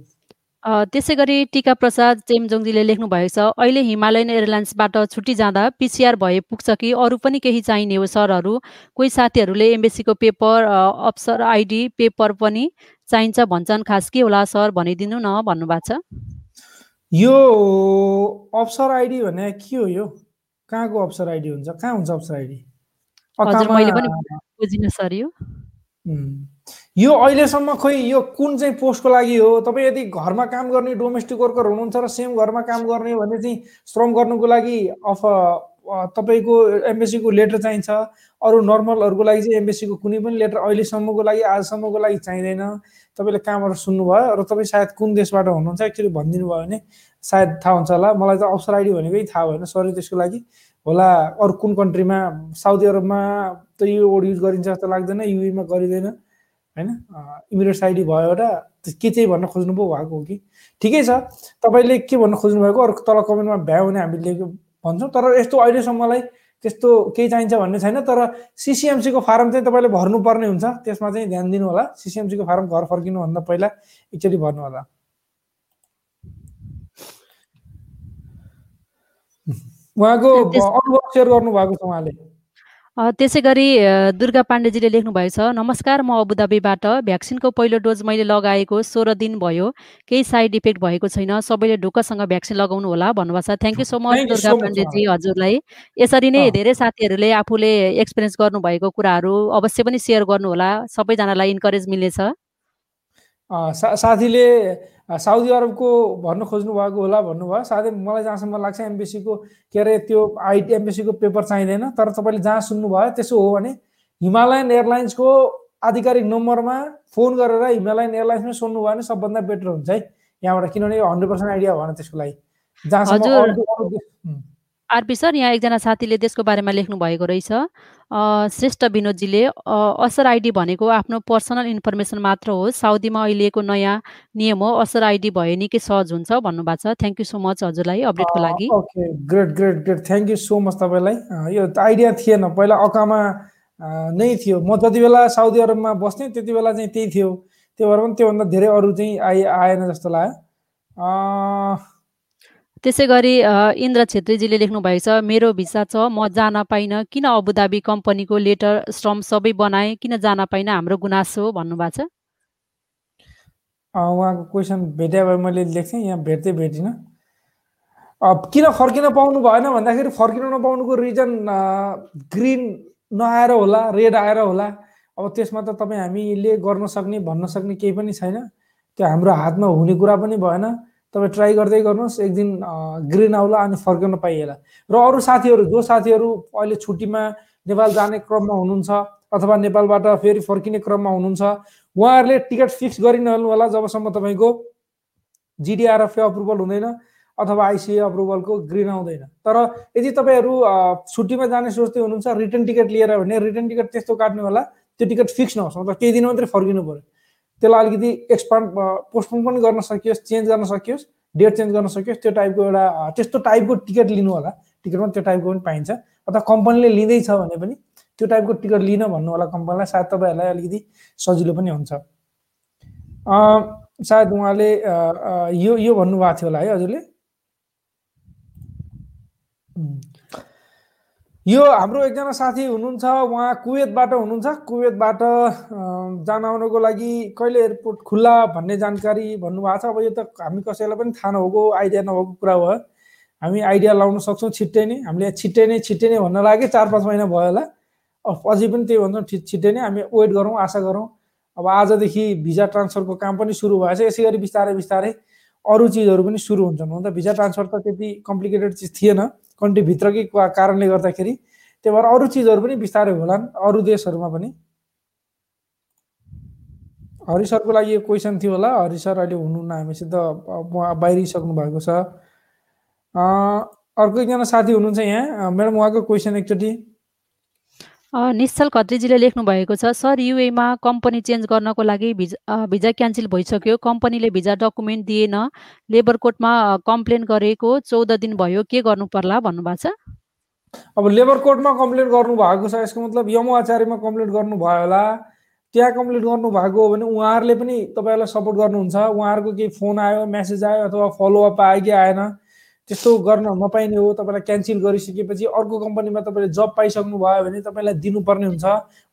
त्यसै गरी टिका प्रसाद चेमजोङजीले लेख्नु भएको छ अहिले हिमालयन एयरलाइन्सबाट छुट्टी जाँदा पिसिआर भए पुग्छ कि? अरू पनि केही चाहिने हो सरहरू? कोही साथीहरूले एम्बेसीको पेपर अप्सर आइडी पेपर पनि चाहिन्छ भन्छन्। खास के होला सर? भनिदिनु न भन्नुभएको छ। यो अप्सर आइडी भने के हो यो? कहाँको अप्सर आइडी हुन्छ? कहाँ हुन्छ अप्सर आइडी यो। अहिलेसम्म खोइ यो कुन चाहिँ पोस्टको लागि हो? तपाईँ यदि घरमा काम गर्ने डोमेस्टिक वर्कर हुनुहुन्छ र सेम घरमा काम गर्ने भने चाहिँ श्रम गर्नुको लागि अफ तपाईँको एमबेसीको लेटर चाहिन्छ। अरू नर्मलहरूको लागि चाहिँ एमबेसीको कुनै पनि लेटर अहिलेसम्मको लागि आजसम्मको लागि चाहिँदैन। तपाईँले कहाँबाट सुन्नुभयो र तपाईँ सायद कुन देशबाट हुनुहुन्छ एक्चुली भनिदिनु भयो भने सायद थाहा हुन्छ होला। मलाई त अप्सर आइडी भनेकै थाहा भएन सरी त्यसको लागि। होला अरू कुन कन्ट्रीमा? साउदी अरबमा त यो वर्ड युज गरिन्छ जस्तो लाग्दैन युएमा गरिँदैन होइन? इमिरेट्स आइडी भयो एउटा के चाहिँ भन्न खोज्नुभयो भएको हो कि? ठिकै छ। तपाईँले के भन्न खोज्नु भएको अरू तल कमेन्टमा भ्यायो भने हामीले भन्छौँ। तर यस्तो अहिलेसम्मलाई त्यस्तो केही चाहिन्छ भन्ने छैन। तर सिसिएमसीको फारम चाहिँ तपाईँले भर्नुपर्ने हुन्छ। त्यसमा चाहिँ ध्यान दिनु होला सिसिएमसीको फारम घर फर्किनुभन्दा पहिला एकचोटि भर्नु होला उहाँको अनुभव सेयर गर्नुभएको छ उहाँले। त्यसै गरी दुर्गा पाण्डेजीले छ नमस्कार म अबुधाबीबाट। भ्याक्सिनको पहिलो डोज मैले लगाएको सोह्र दिन भयो। केही साइड इफेक्ट भएको छैन। सबैले ढुक्कसँग भ्याक्सिन लगाउनु होला भन्नुभएको छ thank you so much Durga Pandeyji हजुरलाई। यसरी नै धेरै साथीहरूले आफूले एक्सपिरियन्स गर्नुभएको कुराहरू अवश्य पनि सेयर गर्नुहोला सबैजनालाई इन्करेज मिलेछ साथीले साउदी अरबको भन्न खोज्नु भएको होला भन्नुभयो। साथै मलाई जहाँसम्म लाग्छ एमबिसीको के अरे त्यो आइटी एमबिसीको पेपर चाहिँदैन तर तपाईँले जहाँ सुन्नुभयो त्यसो हो भने हिमालयन एयरलाइन्सको आधिकारिक नम्बरमा फोन गरेर हिमालयन एयरलाइन्समै सोध्नुभयो भने सबभन्दा बेटर हुन्छ है यहाँबाट। किनभने हन्ड्रेड पर्सेन्ट आइडिया भएन त्यसको लागि। जहाँसम्म आरपी सर यहाँ एकजना साथीले त्यसको बारेमा लेख्नु भएको रहेछ श्रेष्ठ विनोदजीले असर आइडी भनेको आफ्नो पर्सनल इन्फर्मेसन मात्र हो। साउदीमा अहिलेको नयाँ नियम हो असर आइडी भए निकै सहज हुन्छ भन्नुभएको छ। थ्याङ्क यू सो मच हजुरलाई अपडेटको लागि। Okay great great great thank you so much तपाईँलाई। यो आइडिया थिएन। पहिला अकामा नै थियो। म जति बेला साउदी अरबमा बस्थेँ त्यति बेला चाहिँ त्यही थियो। त्यो भएर पनि त्योभन्दा धेरै अरू चाहिँ आइ आएन जस्तो लाग्यो। त्यसै गरी इन्द्र छेत्रीजीले लेख्नु भएको छ मेरो भिसा छ म जान पाइनँ। किन अबुधाबी कम्पनीको लेटर श्रम सबै बनाएँ? किन जान पाइनँ? हाम्रो गुनासो भन्नुभएको छ। उहाँको क्वेसन भेटे भए मैले लेख्थेँ यहाँ भेट्दै भेटिनँ। किन फर्किन पाउनु भएन? भन्दाखेरि फर्किन नपाउनुको रिजन ग्रिन नआएर होला रेड आएर होला। अब त्यसमा त तपाईँ हामीले गर्न सक्ने भन्न सक्ने केही पनि छैन। त्यो हाम्रो हातमा हुने कुरा पनि भएन। तपाईँ ट्राई गर्दै गर्नुहोस्। एक दिन ग्रिन आउला अनि फर्किन पाइएला। र अरू साथीहरू जो साथीहरू अहिले छुट्टीमा नेपाल जाने क्रममा हुनुहुन्छ अथवा नेपालबाट फेरि फर्किने क्रममा हुनुहुन्छ। उहाँहरूले टिकट फिक्स गरिनहाल्नु होला जबसम्म तपाईँको जिडिआरएफ अप्रुभल हुँदैन अथवा आइसिए अप्रुभलको ग्रिन आउँदैन। तर यदि तपाईँहरू छुट्टीमा जाने सोच्दै हुनुहुन्छ रिटर्न टिकट लिएर भने रिटर्न टिकट त्यस्तो काट्नु होला त्यो टिकट फिक्स नहोस्। मतलब केही दिन मात्रै फर्किनु पऱ्यो। त्यसलाई अलिकति एक्सपान्ड पोस्टपोन पनि गर्न सकियोस् चेन्ज गर्न सकियोस् डेट चेन्ज गर्न सकियोस् त्यो टाइपको एउटा त्यस्तो टाइपको टिकट लिनु होला। टिकटमा त्यो टाइपको पनि पाइन्छ। अथवा कम्पनीले लिँदैछ भने पनि त्यो टाइपको टिकट लिन भन्नु होला कम्पनीलाई सायद तपाईँहरूलाई अलिकति सजिलो पनि हुन्छ। सायद उहाँले यो यो भन्नुभएको थियो होला है हजुरले? यो हाम्रो एकजना साथी हुनुहुन्छ उहाँ कुवेतबाट हुनुहुन्छ। कुवेतबाट जान आउनको लागि कहिले एयरपोर्ट खुल्ला भन्ने जानकारी भन्नुभएको छ। अब यो त हामी कसैलाई पनि थाहा नभएको आइडिया नभएको कुरा हो। हामी आइडिया लाउन सक्छौँ छिट्टै नै। हामीले छिट्टै नै छिट्टै नै भन्न लाग्यो। चार पाँच महिना भयो होला। अझै पनि त्यही भन्छौँ छिट्टै नै। हामी वेट गरौँ आशा गरौँ। अब आजदेखि भिजा ट्रान्सफरको काम पनि सुरु भएछ। यसै गरी बिस्तारै बिस्तारै अरू चिजहरू पनि सुरु हुन्छन्। हुन त भिजा ट्रान्सफर त त्यति कम्प्लिकेटेड चिज थिएन। कन्ट्रीभित्रकै कारणले गर्दाखेरि त्यही भएर अरू चिजहरू पनि बिस्तारै होलान् अरू देशहरूमा पनि। हरि सरको लागि यो क्वेसन थियो होला। हरि सर अहिले हुनुहुन्न। हामीसित बाहिरिसक्नु भएको छ। अर्को एकजना साथी हुनुहुन्छ यहाँ। म्याडम उहाँको क्वेसन एकचोटि। निश्चल खत्रीजीले लेख्नु भएको छ सर युएमा कम्पनी चेन्ज गर्नको लागि भिजा भिजा क्यान्सल भइसक्यो। कम्पनीले भिजा डकुमेन्ट दिएन। लेबर कोर्टमा कम्प्लेन गरेको चौध दिन भयो। के गर्नु पर्ला भन्नुभएको छ। अब लेबर कोर्टमा कम्प्लेन गर्नु भएको छ यसको मतलब यमु आचार्यमा कम्प्लेन गर्नुभयो होला। त्यहाँ कम्प्लेन गर्नुभएको हो भने उहाँहरूले पनि तपाईँहरूलाई सपोर्ट गर्नुहुन्छ। उहाँहरूको केही फोन आयो मेसेज आयो अथवा फलोअप आयो कि आएन। त्यस्तो गर्न नपाइने हो तपाईँलाई क्यान्सल गरिसकेपछि अर्को कम्पनीमा तपाईँले जब पाइसक्नु भयो भने तपाईँलाई दिनुपर्ने हुन्छ।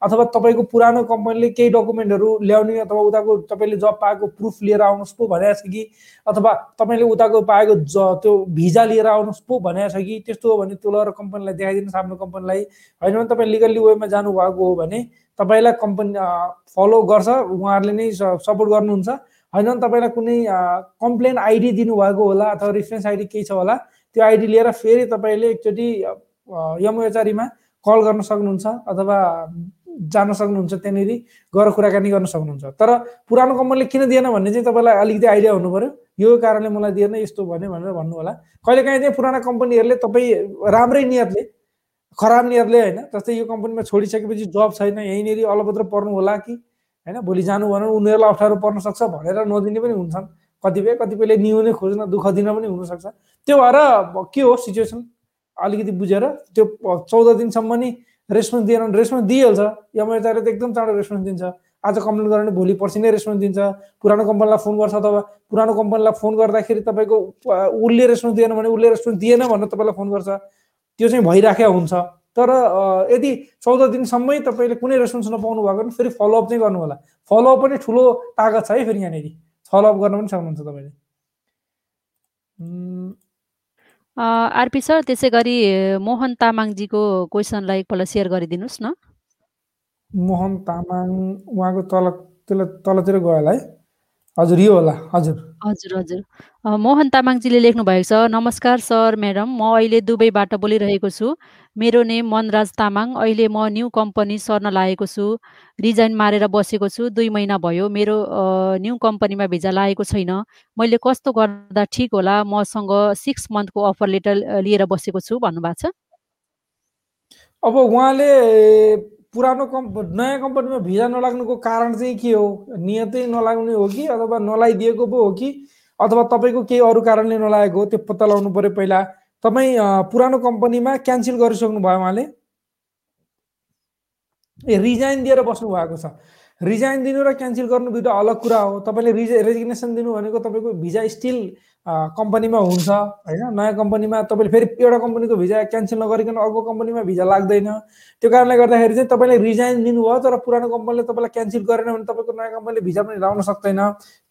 अथवा तपाईँको पुरानो कम्पनीले केही डकुमेन्टहरू ल्याउने अथवा उताको तपाईँले जब पाएको प्रुफ लिएर आउनुहोस् पो भनेको छ कि अथवा तपाईँले उताको पाएको ज त्यो भिजा लिएर आउनुहोस् पो भनेको छ कि त्यस्तो हो भने त्यो लगेर कम्पनीलाई देखाइदिनुहोस् आफ्नो कम्पनीलाई। होइन भने तपाईँ लिगल्ली वेमा जानुभएको हो भने तपाईँलाई कम्पनी फलो गर्छ उहाँहरूले नै सपोर्ट गर्नुहुन्छ। होइन तपाईँलाई कुनै कम्प्लेन आइडी दिनुभएको होला अथवा रिफरेन्स आइडी केही छ होला त्यो आइडी लिएर फेरि तपाईँले एकचोटि यमएचआरईमा कल गर्न सक्नुहुन्छ अथवा जान सक्नुहुन्छ त्यहाँनिर गएर कुराकानी गर्न सक्नुहुन्छ। तर पुरानो कम्पनीले किन दिएन भन्ने चाहिँ तपाईँलाई अलिकति आइडिया हुनु पऱ्यो यो कारणले मलाई दिएन यस्तो भन्यो भनेर भन्नु होला। कहिलेकाहीँ चाहिँ पुराना कम्पनीहरूले तपाईँ राम्रै नियतले खराब नियतले होइन जस्तै यो कम्पनीमा छोडिसकेपछि जब छैन यहीँनिर अलपत्र पर्नु होला कि? होइन भोलि जानु भने उनीहरूलाई अप्ठ्यारो पर्न सक्छ भनेर नदिने पनि हुन्छन्। कतिपय कतिपयले निहुने खोज्न दुःख दिन पनि हुनसक्छ। त्यो भएर के हो सिचुएसन अलिकति बुझेर त्यो चौध दिनसम्म नि रेस्पोन्स दिएन भने रेस्पोन्स दिइहाल्छ। यमएचआरले त एकदम चाँडो रेस्पोन्स दिन्छ। आज कम्प्लेन गरेर भोलि पर्सि नै रेस्पोन्स दिन्छ। पुरानो कम्पनीलाई फोन गर्छ अथवा पुरानो कम्पनीलाई फोन गर्दाखेरि तपाईँको उसले रेस्पोन्स दिएन भने उसले रेस्पोन्स दिएन भनेर तपाईँलाई फोन गर्छ। त्यो चाहिँ भइराखेको हुन्छ। तर यदि चौध दिनसम्मै तपाईँले कुनै रेस्पोन्स नपाउनु भएको भने फेरि फलोअप चाहिँ गर्नु होला फलोअप पनि ठुलो तागत छ है फेरि यहाँनिर। फलोअप गर्न पनि सक्नुहुन्छ तपाईँले। आरपी सर त्यसै गरी मोहन तामाङजीको क्वेसनलाई एकपल्ट सेयर गरिदिनुहोस् न। मोहन तामाङ उहाँको तल त्यसलाई तलतिर गयो होला है। हजुर यो होला हजुर। हजुर हजुर। मोहन तामाङजीले लेख्नु भएको छ नमस्कार सर म्याडम म अहिले दुबईबाट बोलिरहेको छु। मेरो नेम मनराज तामाङ। अहिले म न्यू कम्पनी सर्न लागेको छु। रिजाइन मारेर बसेको छु। दुई महिना भयो। मेरो न्यू कम्पनीमा भिजा लागेको छैन। मैले कस्तो गर्दा ठिक होला? मसँग सिक्स मन्थको अफर लेटर लिएर बसेको छु भन्नुभएको छ। अब उहाँले पुरानो कम्प नयाँ कम्पनीमा भिजा नलाग्नुको कारण चाहिँ के हो? नियतै नलाग्ने हो कि? अथवा नलाइदिएको पो हो कि? अथवा तपाईँको केही अरू कारणले नलागेको हो? त्यो पत्ता लगाउनु पऱ्यो पहिला। तपाईँ पुरानो कम्पनीमा क्यान्सल गरिसक्नु भयो उहाँले? ए रिजाइन दिएर बस्नु भएको छ। रिजाइन दिनु र क्यान्सल गर्नु दुइटा अलग कुरा हो। तपाईँले रिज रेजिग्नेसन दिनु भनेको तपाईँको भिजा स्टिल कम्पनीमा हुन्छ होइन? नयाँ कम्पनीमा तपाईँले फेरि एउटा कम्पनीको भिजा क्यान्सल नगरिकन अर्को कम्पनीमा भिजा लाग्दैन। त्यो कारणले गर्दाखेरि चाहिँ तपाईँले रिजाइन दिनुभयो तर पुरानो कम्पनीले तपाईँलाई क्यान्सल गरेन भने तपाईँको नयाँ कम्पनीले भिजा पनि लाउन सक्दैन।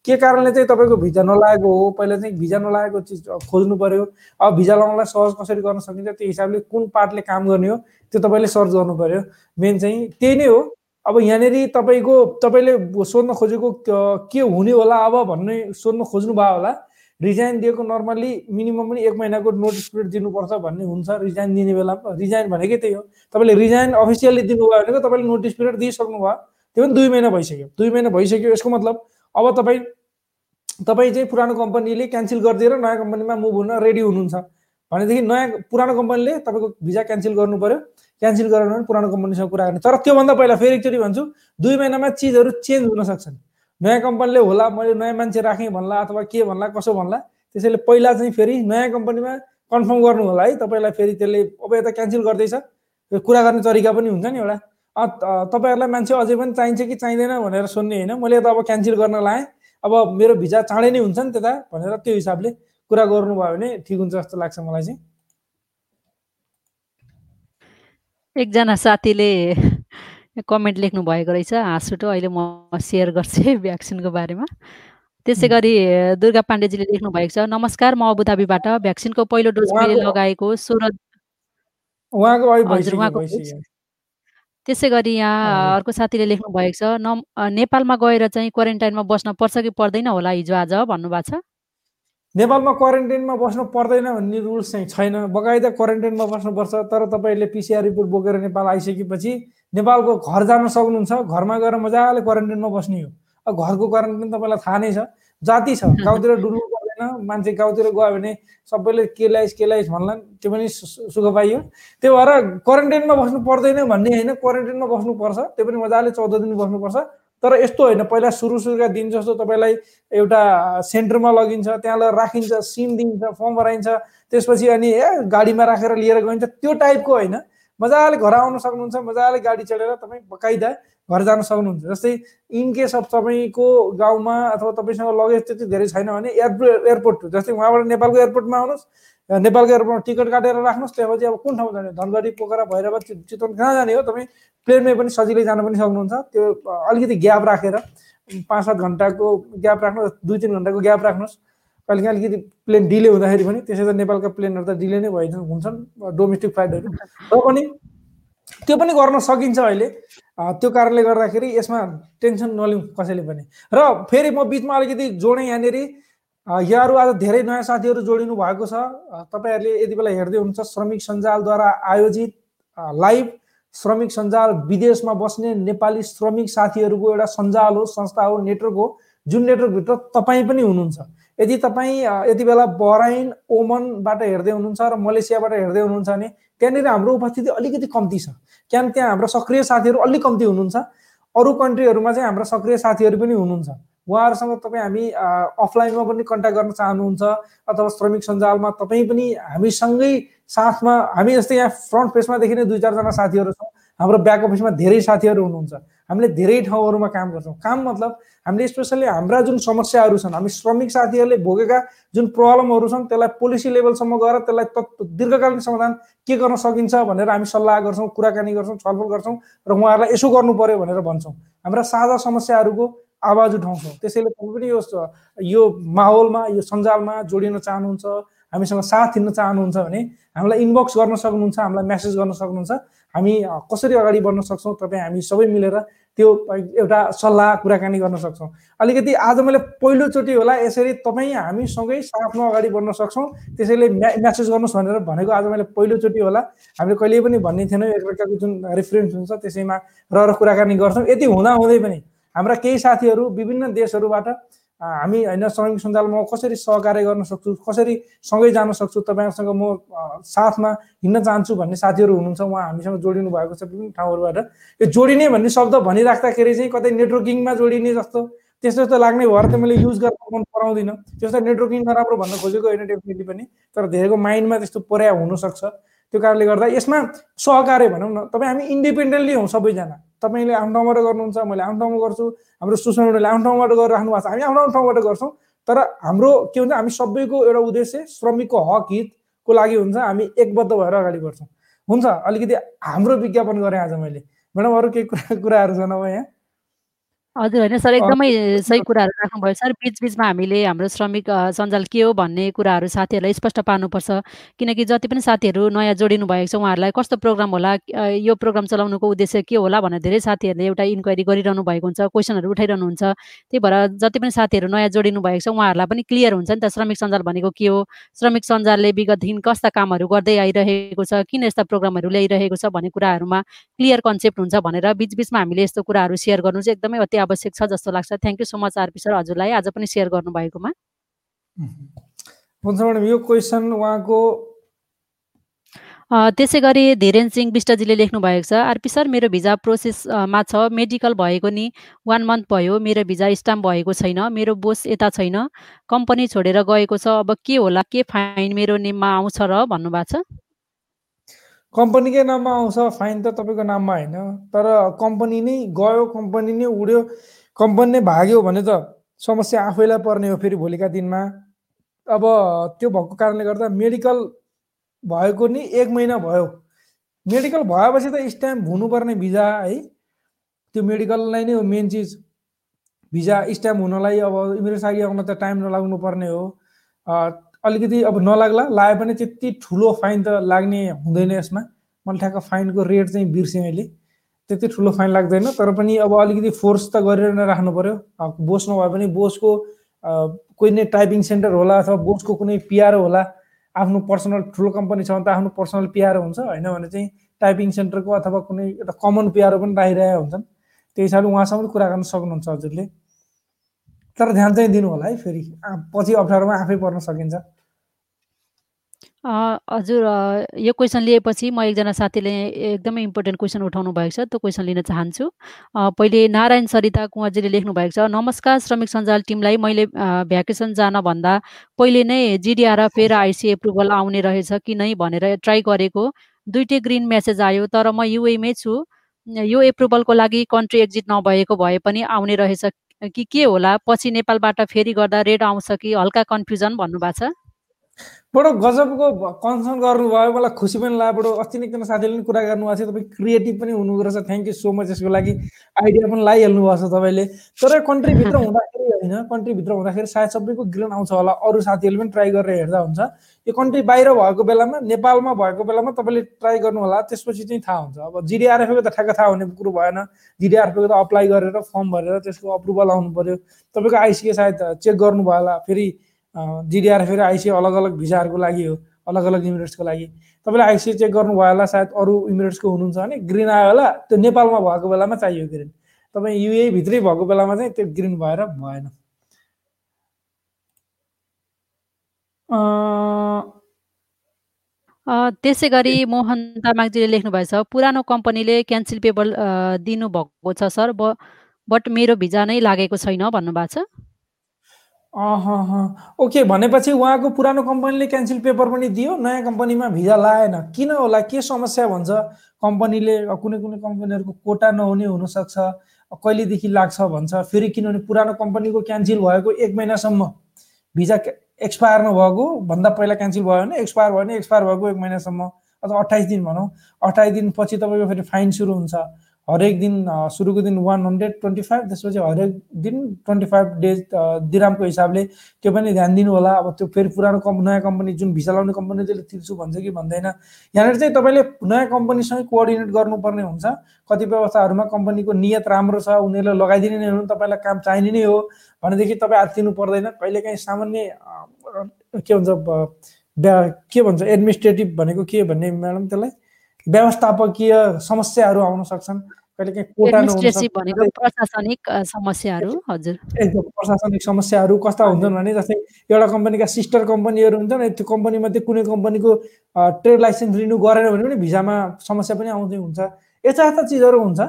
के कारणले चाहिँ तपाईँको भिजा नलागेको हो? पहिला चाहिँ भिजा नलागेको चिज खोज्नु पर्यो। अब भिजा लाउनलाई सहज कसरी गर्न सकिन्छ? त्यो हिसाबले कुन पार्टले काम गर्ने हो? त्यो तपाईँले सर्च गर्नु पर्यो। मेन चाहिँ त्यही नै हो। अब यहाँनिर तपाईँको तपाईँले सोध्न खोजेको के हुने होला अब भन्ने सोध्न खोज्नु भयो होला रिजाइन दिएको नर्मल्ली मिनिमम पनि एक महिनाको नोटिस पिरियड दिनुपर्छ भन्ने हुन्छ रिजाइन दिने बेला रिजाइन भनेकै त्यही हो। तपाईँले रिजाइन अफिसियल्ली दिनुभयो भनेको तपाईँले नोटिस पिरियड दिइसक्नु भयो। त्यो पनि दुई महिना भइसक्यो। दुई महिना भइसक्यो यसको मतलब अब तपाईँ तपाईँ चाहिँ पुरानो कम्पनीले क्यान्सल गरिदिएर नयाँ कम्पनीमा मुभ हुन रेडी हुनुहुन्छ। भनेदेखि नयाँ पुरानो कम्पनीले तपाईँको भिजा क्यान्सल गर्नु पऱ्यो क्यान्सल गरेर भने पुरानो कम्पनीसँग कुरा गर्ने। तर त्योभन्दा पहिला फेरि एकचोटि भन्छु दुई महिनामा चिजहरू चेन्ज हुन सक्छन्। नयाँ कम्पनीले होला मैले नयाँ मान्छे राखेँ भन्ला अथवा के भन्ला कसो भन्ला त्यसैले पहिला चाहिँ फेरि नयाँ कम्पनीमा कन्फर्म गर्नु होला है। तपाईँलाई फेरि त्यसले अब यता क्यान्सल गर्दैछ। कुरा गर्ने तरिका पनि हुन्छ नि एउटा। तपाईँहरूलाई मान्छे अझै पनि चाहिन्छ कि चाहिँदैन भनेर सुन्ने होइन। मैले त अब क्यान्सल गर्न लाएँ। अब मेरो भिजा चाँडै नै हुन्छ नि त्यता भनेर त्यो हिसाबले कुरा गर्नुभयो भने ठिक हुन्छ जस्तो लाग्छ मलाई चाहिँ। एकजना साथीले कमेन्ट लेख्नु भएको रहेछ हाँसुटो अहिले म सेयर गर्छु भ्याक्सिनको बारेमा। त्यसै गरी दुर्गा पाण्डेजीले लेख्नु भएको छ नमस्कार म अबुधाबीबाट भ्याक्सिनको पहिलो डोज मैले लगाएको सोह्र हजुर उहाँको त्यसै गरी यहाँ अर्को साथीले लेख्नु भएको छ न नेपालमा गएर चाहिँ क्वारेन्टाइनमा बस्न पर्छ कि पर्दैन होला हिजो आज? भन्नुभएको छ। नेपालमा क्वारेन्टाइनमा बस्नु पर्दैन भन्ने रुल्स चाहिँ छैन। बकाइदा क्वारेन्टाइनमा बस्नुपर्छ तर तपाईँले पिसिआर रिपोर्ट बोकेर नेपाल आइसकेपछि नेपालको घर जान सक्नुहुन्छ घरमा गएर मजाले क्वारेन्टाइनमा बस्ने हो। अब घरको क्वारेन्टाइन तपाईँलाई थाहा नै छ जाति छ गाउँतिर डुल्नु पर्दैन मान्छे गाउँतिर गयो भने सबैले के ल्याइस के ल्याइस भन्ला त्यो पनि सुख पाइयो। त्यो भएर क्वारेन्टाइनमा बस्नु पर्दैन भन्ने होइन क्वारेन्टाइनमा बस्नुपर्छ त्यो पनि मजाले चौध दिन बस्नुपर्छ। तर यस्तो होइन पहिला सुरु सुरुका दिन जस्तो तपाईँलाई एउटा सेन्टरमा लगिन्छ त्यहाँ लगेर राखिन्छ सिम दिन्छ फर्म भराइन्छ त्यसपछि अनि ए गाडीमा राखेर लिएर गइन्छ त्यो टाइपको होइन। मजाले घर आउन सक्नुहुन्छ मजाले गाडी चढेर तपाईँ बकाइदा घर जान सक्नुहुन्छ। जस्तै इनकेस अफ तपाईँको गाउँमा अथवा तपाईँसँग लगेज त्यति धेरै छैन भने एयरपोर्ट एयरपोर्ट जस्तै उहाँबाट नेपालको एयरपोर्टमा आउनुहोस् नेपालको एयरपोर्टमा टिकट काटेर राख्नुहोस् त्यसपछि अब कुन ठाउँ जाने धनगढी पोखरा भैरव चितवन कहाँ जाने हो? तपाईँ प्लेनमै पनि सजिलै जान पनि सक्नुहुन्छ। त्यो अलिकति ग्याप राखेर पाँच सात घन्टाको ग्याप राख्नुहोस् दुई तिन घन्टाको ग्याप राख्नुहोस्। कहिले अलिकति प्लेन डिले हुँदाखेरि पनि त्यसै त नेपालका प्लेनहरू त डिले नै भइ हुन्छन् डोमेस्टिक फ्लाइटहरू। र पनि त्यो पनि गर्न सकिन्छ अहिले। त्यो कारणले गर्दाखेरि यसमा टेन्सन नलिउँ कसैले पनि। र फेरि म बिचमा अलिकति जोडेँ यहाँनिर। यहाँहरू आज धेरै नयाँ साथीहरू जोडिनु भएको छ। तपाईँहरूले यति बेला हेर्दै हुनुहुन्छ श्रमिक सञ्जालद्वारा आयोजित लाइभ श्रमिक सञ्जाल विदेशमा बस्ने नेपाली श्रमिक साथीहरूको एउटा सञ्जाल हो संस्था हो नेटवर्क हो जुन नेटवर्कभित्र तपाईँ पनि हुनुहुन्छ। यदि तपाईँ यति बेला बहराइन ओमनबाट हेर्दै हुनुहुन्छ र मलेसियाबाट हेर्दै हुनुहुन्छ भने त्यहाँनिर हाम्रो उपस्थिति अलिकति कम्ती छ। किन त्यहाँ हाम्रो सक्रिय साथीहरू अलिक कम्ती हुनुहुन्छ। अरू कन्ट्रीहरूमा चाहिँ हाम्रो सक्रिय साथीहरू पनि हुनुहुन्छ। उहाँहरूसँग तपाईँ हामी अफलाइनमा पनि कन्ट्याक्ट गर्न चाहनुहुन्छ अथवा श्रमिक सञ्जालमा तपाईँ पनि हामीसँगै साथमा हामी जस्तै यहाँ फ्रन्ट पेजमा देखिने दुई चारजना साथीहरू छौँ हाम्रो ब्याक अफिसमा धेरै साथीहरू हुनुहुन्छ। हामीले धेरै ठाउँहरूमा काम गर्छौँ। काम मतलब हामीले स्पेसल्ली हाम्रा जुन समस्याहरू छन् हामी श्रमिक साथीहरूले भोगेका जुन प्रब्लमहरू छन् त्यसलाई पोलिसी लेभलसम्म गएर त्यसलाई तत् दीर्घकालीन समाधान के गर्न सकिन्छ भनेर हामी सल्लाह गर्छौँ कुराकानी गर्छौँ छलफल गर्छौँ र उहाँहरूलाई यसो गर्नु पर्यो भनेर भन्छौँ। हाम्रा साझा समस्याहरूको आवाज उठाउँछौँ। त्यसैले तपाईँ पनि यो यो माहौलमा यो सञ्जालमा जोडिन चाहनुहुन्छ हामीसँग साथ हिँड्न चाहनुहुन्छ भने हामीलाई इनबक्स गर्न सक्नुहुन्छ हामीलाई मेसेज गर्न सक्नुहुन्छ। हामी कसरी अगाडि बढ्न सक्छौँ तपाईँ हामी सबै मिलेर त्यो एउटा सल्लाह कुराकानी गर्न सक्छौँ। अलिकति आज मैले पहिलोचोटि होला यसरी तपाईँ हामीसँगै साथमा अगाडि बढ्न सक्छौँ। त्यसैले म्या म्यासेज गर्नुहोस् भनेर भनेको आज मैले पहिलोचोटि होला। हामीले कहिले पनि भन्ने थिएनौँ एकअर्काको जुन रेफरेन्स हुन्छ त्यसैमा रहेर कुराकानी गर्छौँ। यति हुँदा हुँदै पनि हाम्रा केही साथीहरू विभिन्न देशहरूबाट हामी होइन श्रमिक सञ्जालमा कसरी सहकार्य गर्न सक्छु कसरी सँगै जान सक्छु तपाईँहरूसँग म साथमा हिँड्न चाहन्छु भन्ने साथीहरू हुनुहुन्छ उहाँ हामीसँग जोडिनु भएको छ विभिन्न ठाउँहरूबाट। यो जोडिने भन्ने शब्द भनिराख्दाखेरि चाहिँ कतै नेटवर्किङमा जोडिने जस्तो त्यस्तो जस्तो लाग्ने भएर त मैले युज गर्न मन पराउँदिनँ। त्यस्तो नेटवर्किङ नराम्रो भन्न खोजेको होइन डेफिनेटली पनि तर धेरैको माइन्डमा त्यस्तो पर्या हुनसक्छ। त्यो कारणले गर्दा यसमा सहकार्य भनौँ न तपाईँ हामी इन्डिपेन्डेन्टली हौँ सबैजना। तपाईँले आफ्नो ठाउँबाट गर्नुहुन्छ मैले आफ्नो ठाउँमा गर्छु हाम्रो सुषमाले आफ्नो ठाउँबाट गरिराख्नु भएको छ हामी आफ्नो आफ्नो ठाउँबाट गर्छौँ तर हाम्रो के हुन्छ हामी सबैको एउटा उद्देश्य श्रमिकको हक हितको लागि हुन्छ हामी एकबद्ध भएर अगाडि बढ्छौँ। हुन्छ अलिकति हाम्रो विज्ञापन गरेँ आज मैले। म्याडम अरू केही कुरा कुराहरू छन् अब यहाँ? हजुर होइन। सर एकदमै सही कुराहरू राख्नुभयो। सर बिचबिचमा हामीले हाम्रो श्रमिक सञ्जाल के हो भन्ने कुराहरू साथीहरूलाई स्पष्ट पार्नुपर्छ। किनकि जति पनि साथीहरू नयाँ जोडिनु भएको छ उहाँहरूलाई कस्तो प्रोग्राम होला यो प्रोग्राम चलाउनुको उद्देश्य के होला भनेर धेरै साथीहरूले एउटा इन्क्वायरी गरिरहनु भएको हुन्छ क्वेसनहरू उठाइरहनुहुन्छ। त्यही भएर जति पनि साथीहरू नयाँ जोडिनु भएको छ उहाँहरूलाई पनि क्लियर हुन्छ नि त श्रमिक सञ्जाल भनेको के हो? श्रमिक सञ्जालले विगतदेखि कस्ता कामहरू गर्दै आइरहेको छ किन यस्ता प्रोग्रामहरू ल्याइरहेको छ भन्ने कुराहरूमा क्लियर कन्सेप्ट हुन्छ भनेर बिचबिचमा हामीले यस्तो कुराहरू सेयर गर्नु चाहिँ एकदमै अति आवश्यक छ जस्तो लाग्छ। Thank you so much RP sir हजुरलाई आज पनि सेयर गर्नुभएकोमा। हुन्छ म्याडम यो क्वेसन उहाँको त्यसै गरी धीरेन सिंह विष्टजीले लेख्नु भएको छ आरपी सर मेरो भिजा प्रोसेसमा छ मेडिकल भएको नि वान मन्थ भयो मेरो भिजा स्टाम्प भएको छैन मेरो बोस यता छैन कम्पनी छोडेर गएको छ अब के होला के फाइन मेरो नेममा आउँछ र भन्नुभएको छ। कम्पनीकै नाममा आउँछ फाइन त तपाईँको नाममा होइन तर कम्पनी नै गयो कम्पनी नै उड्यो कम्पनी नै भाग्यो भने त समस्या आफैलाई पर्ने हो फेरि भोलिका दिनमा। अब त्यो भएको कारणले गर्दा मेडिकल भएको नि एक महिना भयो। मेडिकल भएपछि त स्ट्याम्प हुनुपर्ने भिजा है। त्यो मेडिकललाई नै हो मेन चिज। भिजा स्ट्याम्प हुनलाई अब इमिग्रेसन आइडी आउन त टाइम नलाग्नु पर्ने हो अलिकति अब नलाग्ला लाए पनि त्यति ठुलो फाइन त लाग्ने हुँदैन यसमा। मैले ठ्याक्क फाइनको रेट चाहिँ बिर्सेँ मैले त्यति ठुलो फाइन लाग्दैन तर पनि अब अलिकति फोर्स त गरेर नै राख्नु पऱ्यो बोस नभए पनि बोसको कोही नै टाइपिङ सेन्टर होला अथवा बोसको कुनै पिआरओ होला आफ्नो पर्सनल ठुलो कम्पनी छ भने त आफ्नो पर्सनल पिआरओ हुन्छ। होइन भने चाहिँ टाइपिङ सेन्टरको अथवा कुनै एउटा कमन पिआरओ पनि राखिरहेका हुन्छन्। त्यही हिसाबले उहाँसँग कुरा गर्न सक्नुहुन्छ हजुरले। तर ध्यान चाहिँ दिनु होला है फेरि। पछि अप्ठ्यारोमा आफै पर्न सकिन्छ। हजुर यो क्वेसन लिएपछि म एकजना साथीले एकदमै इम्पोर्टेन्ट क्वेसन उठाउनु भएको छ त्यो क्वेसन लिन चाहन्छु। पहिले नारायण सरिता कुँवरजीले लेख्नु भएको छ नमस्कार श्रमिक सञ्जाल टिमलाई मैले भ्याकेसन जान भन्दा पहिले नै जिडिआर फेर आइसी एप्रुभल आउने रहेछ कि नै भनेर ट्राई गरेको। दुइटै ग्रिन मेसेज आयो तर म युएमै छु। यो एप्रुभलको लागि कन्ट्री एक्जिट नभएको भए पनि आउने रहेछ कि के होला? पछि नेपालबाट फेरि गर्दा रेड आउँछ कि हल्का कन्फ्युजन भन्नुभएको छ। बडो गजबको कन्सर्न गर्नुभयो मलाई खुसी पनि लाग्यो बडो अस्ति नै एकजना साथीले पनि कुरा गर्नुभएको छ तपाईँ क्रिएटिभ पनि हुनु रहेछ थ्याङ्क यू सो मच यसको लागि आइडिया पनि लगाइहाल्नु भएको छ तपाईँले। तर कन्ट्रीभित्र हुँदाखेरि होइन कन्ट्रीभित्र हुँदाखेरि सायद सबैको ग्रेन आउँछ होला अरू साथीहरूले पनि ट्राई गरेर हेर्दा हुन्छ। यो कन्ट्री बाहिर भएको बेलामा नेपालमा भएको बेलामा तपाईँले ट्राई गर्नु होला त्यसपछि चाहिँ थाहा हुन्छ। अब जिडिआरएफको त ठ्याक्क थाहा हुने कुरो भएन। जिडिआरएफको त अप्लाई गरेर फर्म भरेर त्यसको अप्रुभल आउनु पऱ्यो तपाईँको आइसिके सायद चेक गर्नुभयो होला फेरि जिडिआर फेरि आइसिए अलग अलग भिजाहरूको लागि हो अलग अलग इमिरेट्सको लागि। तपाईँले आइसिए चेक गर्नुभयो होला सायद अरू इमिरेट्सको हुनुहुन्छ भने ग्रिन आयो होला त्यो नेपालमा भएको बेलामा चाहियो ग्रिन। तपाईँ युए भित्रै भएको बेलामा चाहिँ त्यो ग्रिन भएर भएन। त्यसै गरी मोहन तामाङजीले लेख्नुभएछ पुरानो कम्पनीले क्यान्सल पेपर दिनुभएको छ सर बट मेरो भिजा नै लागेको छैन भन्नुभएको छ। ओके भनेपछि उहाँको पुरानो कम्पनीले क्यान्सल पेपर पनि दियो नयाँ कम्पनीमा भिजा लाएन। किन होला? के समस्या भन्छ? कम्पनीले कुनै कुनै कम्पनीहरूको कोटा नहुने हुनसक्छ। कहिलेदेखि लाग्छ भन्छ? फेरि किनभने पुरानो कम्पनीको क्यान्सल भएको एक महिनासम्म भिजा एक्सपायर नभएको भन्दा पहिला क्यान्सल भयो भने एक्सपायर भयो भने एक्सपायर भएको एक महिनासम्म। अथवा अट्ठाइस दिन भनौँ। अट्ठाइस दिनपछि तपाईँको फेरि फाइन सुरु हुन्छ। हरेक दिन सुरुको दिन वान हन्ड्रेड ट्वेन्टी फाइभ त्यसपछि हरेक दिन ट्वेन्टी फाइभ डेज दिरामको हिसाबले त्यो पनि ध्यान दिनु होला अब त्यो फेरि पुरानो कम् नयाँ कम्पनी जुन भिसा लाउने कम्पनी त्यसले तिर्छु भन्छ कि भन्दैन। यहाँनिर चाहिँ तपाईँले नयाँ कम्पनीसँग कोअर्डिनेट गर्नुपर्ने हुन्छ। कतिपय अवस्थाहरूमा कम्पनीको नियत राम्रो छ उनीहरूले लगाइदिने नै हो तपाईँलाई काम चाहिने नै हो भनेदेखि तपाईँ आत्तिनु पर्दैन। कहिलेकाहीँ सामान्य के भन्छ के भन्छ एडमिनिस्ट्रेटिभ भनेको के भन्ने म्याडम त्यसलाई? व्यवस्थापकीय समस्याहरू आउन सक्छन्। कहिलेकाहीँ प्रशासनिक समस्याहरू हजुर। एकदम प्रशासनिक समस्याहरू कस्ता हुन्छन् भने जस्तै एउटा कम्पनीका सिस्टर कम्पनीहरू हुन्छन् त्यो कम्पनीमध्ये कुनै कम्पनीको ट्रेड लाइसेन्स रिन्यू गरेन भने पनि भिजामा समस्या पनि आउँदै हुन्छ। यस्ता यस्ता चिजहरू हुन्छ।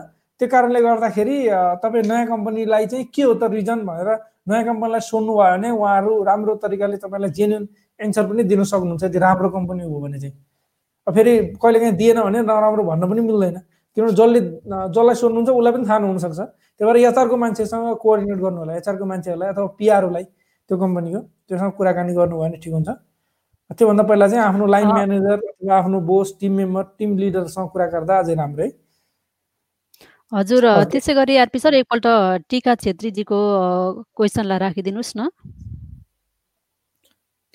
त्यो कारणले गर्दाखेरि तपाईँ नयाँ कम्पनीलाई चाहिँ के हो त रिजन भनेर नयाँ कम्पनीलाई सोध्नुभयो भने उहाँहरू राम्रो तरिकाले तपाईँलाई जेन्युन एन्सर पनि दिन सक्नुहुन्छ। यदि राम्रो कम्पनी हो भने चाहिँ। फेरि कहिले काहीँ दिएन भने नराम्रो भन्न पनि मिल्दैन। किनभने जसले जसलाई सोध्नुहुन्छ उसलाई पनि थाहा नहुनसक्छ। त्यही भएर एचआरको मान्छेसँग कोअर्डिनेट गर्नु होला। एचआरको मान्छेहरूलाई अथवा पिआरओलाई त्यो कम्पनीको त्योसँग कुराकानी गर्नुभयो भने ठिक हुन्छ। त्योभन्दा पहिला चाहिँ आफ्नो लाइन म्यानेजर अथवा आफ्नो बोस टिम मेम्बर टिम लिडरसँग कुरा गर्दा अझै राम्रो है। हजुर त्यसै गरी आरपी सर एकपल्ट टिका छेत्रीजीको क्वेसनलाई राखिदिनुहोस् न।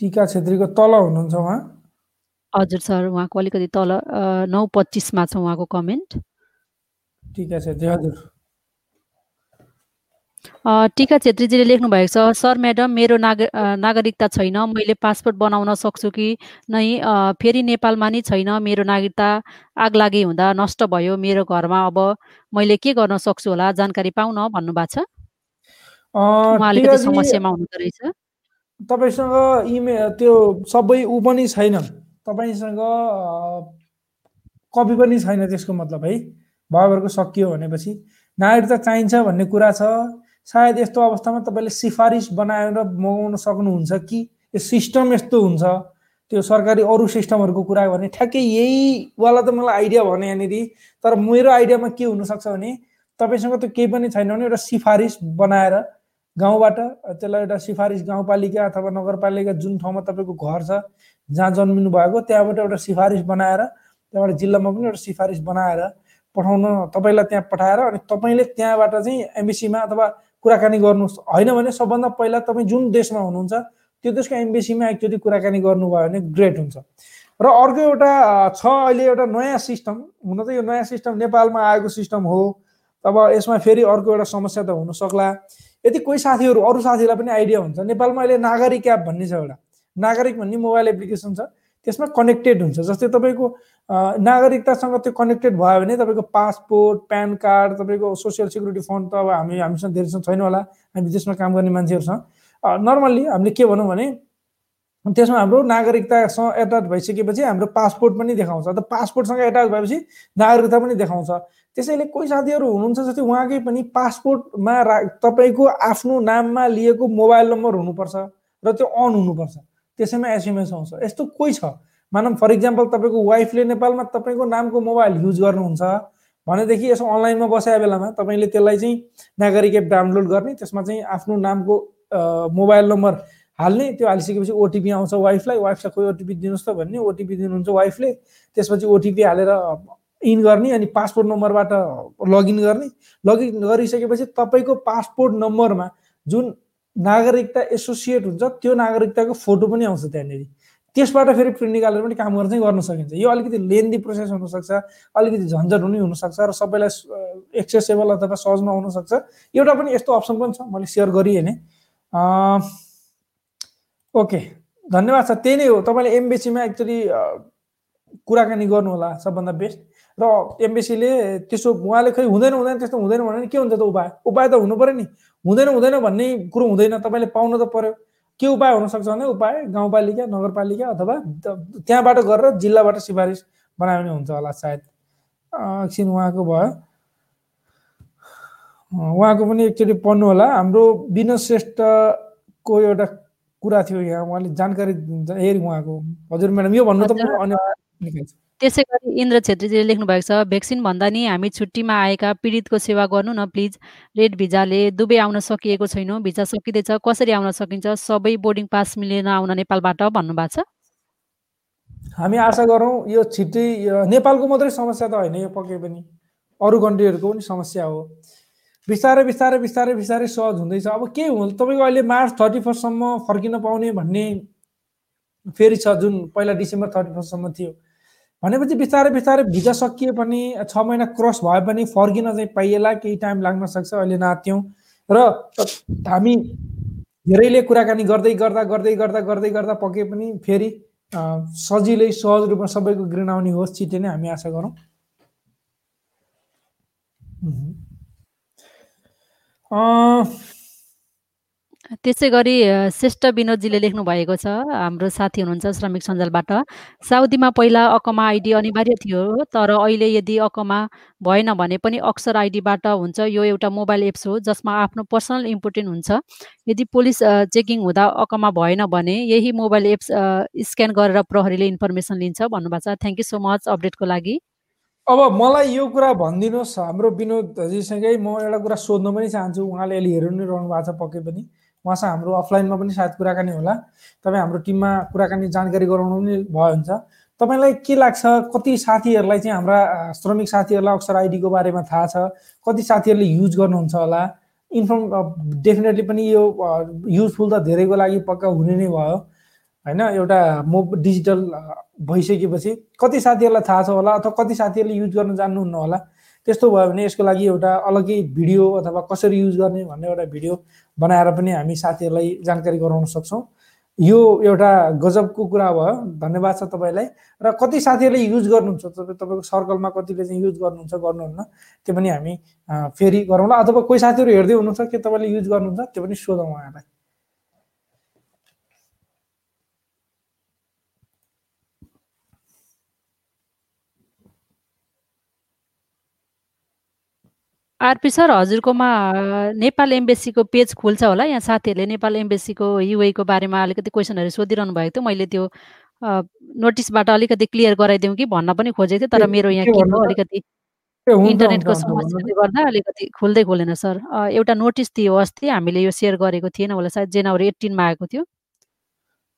टिका छेत्रीको तल हुनुहुन्छ उहाँ। हजुर सर उहाँको अलिकति तल नौ पच्चिसमा छ उहाँको कमेन्ट। टिका छेत्री हजुर। टिका छेत्रीजीले लेख्नु भएको छ सर म्याडम मेरो नाग नागरिकता छैन मैले पासपोर्ट बनाउन सक्छु कि नै फेरि नेपालमा नि छैन मेरो नागरिकता आग लागि हुँदा नष्ट भयो मेरो घरमा अब मैले के गर्न सक्छु होला जानकारी पाउन भन्नुभएको छ? समस्यामा हुनुहुँदो रहेछ। तपाईँसँग इमेल त्यो सबै ऊ पनि छैन तपाईँसँग कपी पनि छैन त्यसको मतलब है? भएभरको सकियो भनेपछि। नागरिकता चाहिन्छ भन्ने कुरा छ। सायद यस्तो अवस्थामा तपाईँले सिफारिस बनाएर मगाउन सक्नुहुन्छ कि? यो सिस्टम यस्तो हुन्छ। त्यो सरकारी अरू सिस्टमहरूको कुरा भने ठ्याक्कै यहीवाला त मलाई आइडिया भने यहाँनिर। तर मेरो आइडियामा के हुनसक्छ भने तपाईँसँग त्यो केही पनि छैन भने एउटा सिफारिस बनाएर गाउँबाट त्यसलाई एउटा सिफारिस गाउँपालिका अथवा नगरपालिका जुन ठाउँमा तपाईँको घर छ जहाँ जन्मिनु भएको त्यहाँबाट एउटा सिफारिस बनाएर त्यहाँबाट जिल्लामा पनि एउटा सिफारिस बनाएर पठाउन तपाईँलाई त्यहाँ पठाएर अनि तपाईँले त्यहाँबाट चाहिँ एमबिसीमा अथवा कुराकानी गर्नु होइन भने सबभन्दा पहिला तपाईँ जुन देशमा हुनुहुन्छ त्यो देशको एम्बेसीमा एकचोटि कुराकानी गर्नुभयो भने ग्रेट हुन्छ। र अर्को एउटा छ अहिले एउटा नयाँ सिस्टम हुन त यो नयाँ सिस्टम नेपालमा आएको सिस्टम हो। अब यसमा फेरि अर्को एउटा समस्या त हुन सक्ला। यदि कोही साथीहरू अरू साथीहरूलाई पनि आइडिया हुन्छ नेपालमा अहिले नागरिक एप भन्ने छ एउटा। नागरिक भन्ने मोबाइल एप्लिकेसन छ त्यसमा कनेक्टेड हुन्छ। जस्तै तपाईँको नागरिकतासँग त्यो कनेक्टेड भयो भने तपाईँको पासपोर्ट प्यान कार्ड तपाईँको सोसियल सेक्युरिटी फन्ड त अब हामी हामीसँग धेरैसँग छैन होला। हामी त्यसमा काम गर्ने मान्छेहरूसँग। नर्मल्ली हामीले के भनौँ भने त्यसमा हाम्रो नागरिकतासँग एटाच भइसकेपछि हाम्रो पासपोर्ट पनि देखाउँछ। त पासपोर्टसँग एटाच भएपछि नागरिकता पनि देखाउँछ। त्यसैले कोही साथीहरू हुनुहुन्छ जस्तै उहाँकै पनि पासपोर्टमा रा तपाईँको आफ्नो नाममा लिएको मोबाइल नम्बर हुनुपर्छ र त्यो अन हुनुपर्छ। त्यसैमा एसएमएस आउँछ। यस्तो कोही छ? मानव फर इक्जाम्पल तपाईँको वाइफले नेपालमा तपाईँको नामको मोबाइल युज गर्नुहुन्छ भनेदेखि यसो अनलाइनमा बसाए बेलामा तपाईँले त्यसलाई चाहिँ नागरिक एप डाउनलोड गर्ने त्यसमा चाहिँ आफ्नो नामको मोबाइल नम्बर हाल्ने त्यो हालिसकेपछि ओटिपी आउँछ वाइफलाई। वाइफलाई कोही ओटिपी दिनुहोस् त भन्ने ओटिपी दिनुहुन्छ वाइफले। त्यसपछि ओटिपी हालेर इन गर्ने अनि पासपोर्ट नम्बरबाट लगइन गर्ने। लगइन गरिसकेपछि तपाईँको पासपोर्ट नम्बरमा जुन नागरिकता एसोसिएट हुन्छ त्यो नागरिकताको फोटो पनि आउँछ त्यहाँनिर। त्यसबाट फेरि प्रिन्ट निकालेर पनि काम चाहिँ गर्न सकिन्छ। यो अलिकति लेन्दी प्रोसेस हुनसक्छ अलिकति झन्झट हुने हुनसक्छ र सबैलाई एक्सेसेबल अथवा सहज नहुनसक्छ। एउटा पनि यस्तो अप्सन पनि छ मैले सेयर गरिहालेँ ओके धन्यवाद छ त्यही नै हो। तपाईँले एमबिसीमा एकचोटि कुराकानी गर्नु होला सबभन्दा बेस्ट र एमबिसीले त्यसो उहाँले खै हुँदैन हुँदैन त्यस्तो हुँदैन भने के हुन्छ त उपाय उपाय त हुनु पऱ्यो नि हुँदैन हुँदैन भन्ने कुरो हुँदैन तपाईँले पाउनु त पर्यो के उपाय हुनसक्छ भने उपाय गाउँपालिका नगरपालिका अथवा त्यहाँबाट गरेर जिल्लाबाट सिफारिस बनायो भने हुन्छ होला सायद एकछिन उहाँको भयो उहाँको पनि एकचोटि पढ्नु होला हाम्रो विनोद श्रेष्ठको एउटा कुरा थियो यहाँ उहाँले जानकारी हेरी उहाँको हजुर म्याडम यो भन्नु त त्यसै गरी इन्द्र छेत्रीजीले लेख्नु भएको छ भ्याक्सिन भन्दा नि हामी छुट्टीमा आएका पीडितको सेवा गर्नु न प्लिज। रेड भिजाले दुबई आउन सकिएको छैन। भिजा सकिँदैछ। कसरी आउन सकिन्छ? सबै बोर्डिङ पास मिलेन आउन नेपालबाट भन्नुभएको छ। हामी आशा गरौँ यो छिट्टै नेपालको मात्रै समस्या त होइन यो पक्कै पनि। अरू कन्ट्रीहरूको पनि समस्या हो। बिस्तारै बिस्तारै बिस्तारै बिस्तारै सहज हुँदैछ। अब के हुन्छ तपाईँको अहिले मार्च थर्टी फर्स्टसम्म फर्किन पाउने भन्ने फेरि छ जुन पहिला डिसेम्बर थर्टी फर्स्टसम्म थियो। भनेपछि बिस्तारै बिस्तारै भिजा सकिए पनि छ महिना क्रस भए पनि फर्किन चाहिँ पाइएला केही टाइम लाग्न सक्छ अहिले नाथ्यौँ र हामी धेरैले कुराकानी गर्दै गर्दा गर्दै गर्दा गर्दै गर्दा पके पनि फेरि सजिलै सहज रूपमा सबैको ग्रिन आउने होस् छिटै नै हामी आशा गरौँ। त्यसै गरी श्रेष्ठ विनोदजीले लेख्नु भएको छ हाम्रो साथी हुनुहुन्छ श्रमिक सञ्जालबाट। साउदीमा पहिला अकमा आइडी अनिवार्य थियो तर अहिले यदि अकमा भएन भने पनि अक्सर आइडीबाट हुन्छ। यो एउटा मोबाइल एप्स हो जसमा आफ्नो पर्सनल इम्पोर्टेन्ट हुन्छ। यदि पुलिस चेकिङ हुँदा अकमा भएन भने यही मोबाइल एप्स स्क्यान गरेर प्रहरीले इन्फर्मेसन लिन्छ भन्नुभएको छ। थ्याङ्क यू सो मच अपडेटको लागि। अब मलाई यो कुरा भनिदिनुहोस् हाम्रो विनोदजीसँगै म एउटा कुरा सोध्न पनि चाहन्छु। उहाँले अहिले हेर्नु नै रहनु भएको छ पक्कै पनि। उहाँसँग हाम्रो अफलाइनमा पनि सायद कुराकानी होला। तपाईँ हाम्रो टिममा कुराकानी जानकारी गराउनु पनि भयो हुन्छ तपाईँलाई के लाग्छ? कति साथीहरूलाई चाहिँ हाम्रा श्रमिक साथीहरूलाई अक्सर आइडीको बारेमा थाहा छ। कति साथीहरूले युज गर्नुहुन्छ होला? इन्फर्म डेफिनेटली पनि यो युजफुल त धेरैको लागि पक्का हुने नै भयो। होइन एउटा मो डिजिटल भइसकेपछि कति साथीहरूलाई थाहा छ होला? अथवा कति साथीहरूले युज गर्न जान्नुहुन्न होला? त्यस्तो भयो भने यसको लागि एउटा अलग्गै भिडियो अथवा कसरी युज गर्ने भन्ने एउटा भिडियो बनाएर पनि हामी साथीहरूलाई जानकारी गराउन सक्छौँ। यो एउटा गजबको कुरा भयो। धन्यवाद छ तपाईँलाई। र कति साथीहरूले युज गर्नुहुन्छ? तपाईँ तपाईँको सर्कलमा कतिले चाहिँ युज गर्नुहुन्छ गर्नुहुन्न? त्यो पनि हामी फेरि गरौँला। अथवा कोही साथीहरू हेर्दै हुनुहुन्छ के तपाईँले युज गर्नुहुन्छ त्यो पनि सोधौँ उहाँलाई आरपी सर हजुरकोमा नेपाल एम्बेसीको पेज खुल्छ होला? यहाँ साथीहरूले नेपाल एम्बेसीको युएको बारेमा अलिकति क्वेसनहरू सोधिरहनु भएको थियो। मैले त्यो नोटिसबाट अलिकति क्लियर गराइदिउँ कि भन्न पनि खोजेको थिएँ तर मेरो यहाँ के भयो अलिकति इन्टरनेटको समस्याले गर्दा अलिकति खुल्दै खोलेन सर। एउटा नोटिस थियो अस्ति हामीले यो सेयर गरेको थिएन होला सायद जनवरी एट्टिनमा आएको थियो।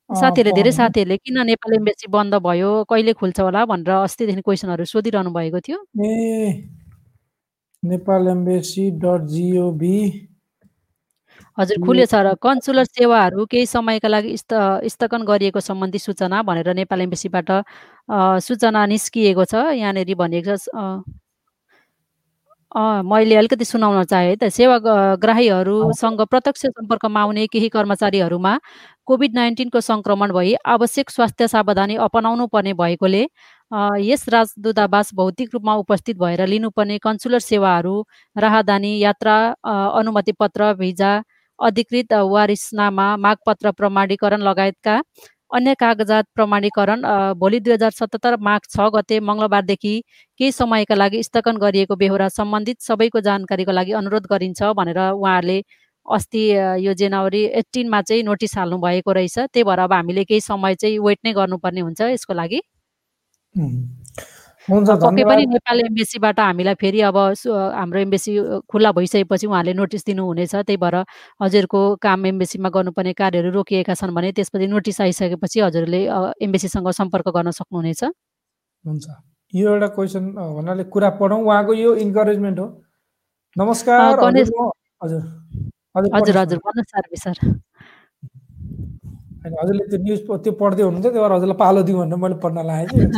साथीहरूले धेरै साथीहरूले किन नेपाल एम्बेसी बन्द भयो? कहिले खुल्छ होला? भनेर अस्तिदेखि क्वेसनहरू सोधिरहनु भएको थियो। Nepal embassy dot gov. हजुर खुल्यो छ कन्सुलर सेवाहरू केही समयका लागि स्थ स्थगन गरिएको सम्बन्धी सूचना भनेर नेपाल एम्बेसीबाट सूचना निस्किएको छ यहाँनिर भनिएको छ मैले अलिकति सुनाउन चाहेँ त। सेवाग्राहीहरूसँग प्रत्यक्ष सम्पर्कमा आउने केही कर्मचारीहरूमा कोभिड नाइन्टिनको सङ्क्रमण भई आवश्यक स्वास्थ्य सावधानी अपनाउनु पर्ने भएकोले यस राजदूतावास भौतिक रूपमा उपस्थित भएर लिनुपर्ने कन्सुलर सेवाहरू राहदानी यात्रा अनुमति पत्र भिजा अधिकृत वारिसनामा मागपत्र प्रमाणीकरण लगायतका अन्य कागजात प्रमाणीकरण भोलि दुई हजार सतहत्तर माघ छ गते मङ्गलबारदेखि केही समयका लागि स्थगन गरिएको बेहोरा सम्बन्धित सबैको जानकारीको लागि अनुरोध गरिन्छ भनेर उहाँहरूले अस्ति यो जनवरी एट्टिनमा चाहिँ नोटिस हाल्नु भएको रहेछ। त्यही भएर अब हामीले केही समय चाहिँ वेट नै गर्नुपर्ने हुन्छ यसको लागि। पक्कै पनि नेपाल एम्बेसीबाट हामीलाई फेरि अब हाम्रो एम्बेसी खुल्ला भइसकेपछि उहाँले नोटिस दिनुहुनेछ। त्यही भएर हजुरको काम एम्बेसीमा गर्नुपर्ने कार्यहरू रोकिएका छन् भने त्यसपछि नोटिस आइसकेपछि हजुरले एम्बेसीसँग सम्पर्क गर्न सक्नुहुनेछ। हुन्छ। यो एउटा क्वेसन भन्नाले कुरा पढौँ। उहाँको यो इन्करेजमेन्ट हो। नमस्कार हजुर। हजुर हजुर भन्नुहोस् सर होइन हजुरले त्यो न्युज त्यो पढ्दै हुनुहुन्छ त्यही भएर हजुरलाई पालो दिउँ भनेर मैले पढ्न लागेँ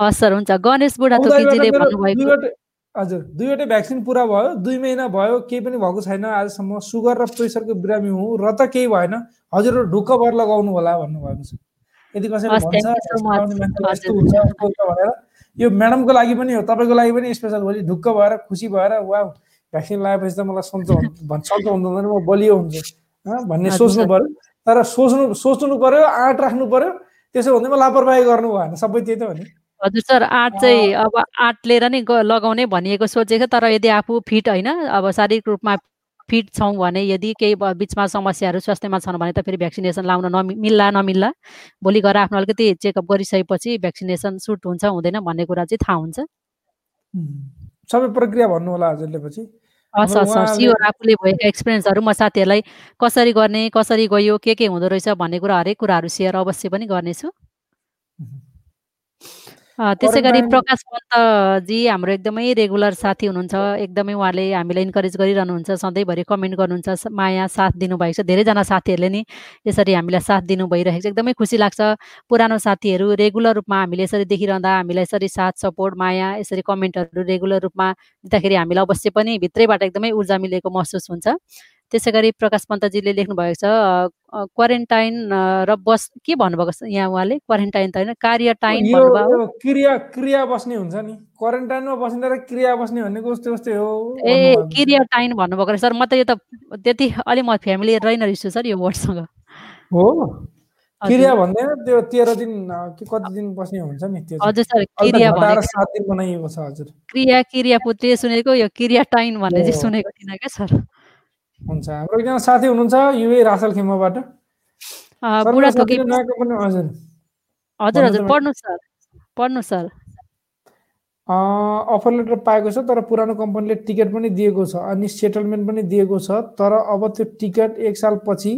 हस् सर हुन्छ गणेश बुढाथोकीजीले भन्नुभएको हजुर दुईवटै भ्याक्सिन पुरा भयो दुई महिना भयो केही पनि भएको छैन आजसम्म सुगर र प्रेसरको बिरामी हुँ र त केही भएन हजुर ढुक्क भएर लगाउनु होला भन्नुभएको छ यदि कसैले भनेर यो म्याडमको लागि पनि हो तपाईँको लागि पनि स्पेसल भोलि ढुक्क भएर खुसी भएर वा भ्याक्सिन लगाएपछि त मलाई सन्चो सन्चो हुँदैन म बलियो हुन्छु भन्ने सोच्नु पऱ्यो तर सोच्नु सोच्नु पर्यो आँट राख्नु पर्यो त्यसो भन्दैमा लापरवाही गर्नु भएन सबै त्यही त हो नि हजुर सर आँट चाहिँ अब आँट लिएर नै लगाउने भनिएको सोचेको तर यदि आफू फिट होइन अब शारीरिक रूपमा फिट छौँ भने यदि केही बिचमा समस्याहरू स्वास्थ्यमा छन् भने त फेरि भ्याक्सिनेसन लाउन नमि मिल्ला नमिल्ला। भोलि गएर आफ्नो अलिकति चेकअप गरिसकेपछि भ्याक्सिनेसन सुट हुन्छ हुँदैन भन्ने कुरा चाहिँ थाहा हुन्छ। सबै प्रक्रिया भन्नु होला हजुरले पछि हस् हस्। आफूले भएका एक्सपिरियन्सहरू म साथीहरूलाई कसरी गर्ने कसरी गयो के के हुँदो रहेछ भन्ने कुरा हरेक कुराहरू सेयर अवश्य पनि गर्नेछु। त्यसै गरी प्रकाश पन्तजी हाम्रो एकदमै रेगुलर साथी हुनुहुन्छ। एकदमै उहाँले हामीलाई इन्करेज गरिरहनुहुन्छ सधैँभरि कमेन्ट गर्नुहुन्छ माया साथ दिनुभएको छ। धेरैजना साथीहरूले नि यसरी हामीलाई साथ दिनु भइरहेको छ। एकदमै खुसी लाग्छ। पुरानो साथीहरू रेगुलर रूपमा हामीले यसरी देखिरहँदा हामीलाई यसरी साथ सपोर्ट माया यसरी कमेन्टहरू रेगुलर रूपमा दिँदाखेरि हामीलाई अवश्य पनि भित्रैबाट एकदमै ऊर्जा मिलेको महसुस हुन्छ। त्यसै गरी प्रकाश पन्तजीले लेख्नु भएको छ क्वारेन्टाइन र बस के भन्नुभएको छ यहाँ उहाँले? क्वारेन्टाइन त होइन कार्यटाइन भन्नुभयो क्रिया क्रिया बस्ने हुन्छ नि। क्वारेन्टाइनमा बस्ने र क्रिया बस्ने भन्ने कस्तो कस्तै हो? ए क्रियाटाइन भन्नुभएको सर म त यो त त्यति अलि म फ्यामिली रहेन रहेछु सर यो वर्डसँग। हो? क्रिया भन्दैन त्यो तेह्र दिन कि कति दिन बस्ने हुन्छ नि त्यो हजुर सर क्रिया सात दिन बनाइएको छ हजुर। क्रिया क्रिया पुत्री सुनेको यो क्रियाटाइन भन्ने चाहिँ सुनेको थिइनँ क्या सर। हुन्छ। हाम्रो एकजना साथी हुनुहुन्छ युए रासल खेमाबाट हजुर। हजुर पढ्नु सर पढ्नु सर। अफर लेटर पाएको छ तर पुरानो कम्पनीले टिकट पनि दिएको छ अनि सेटलमेन्ट पनि दिएको छ तर अब त्यो टिकट एक सालपछि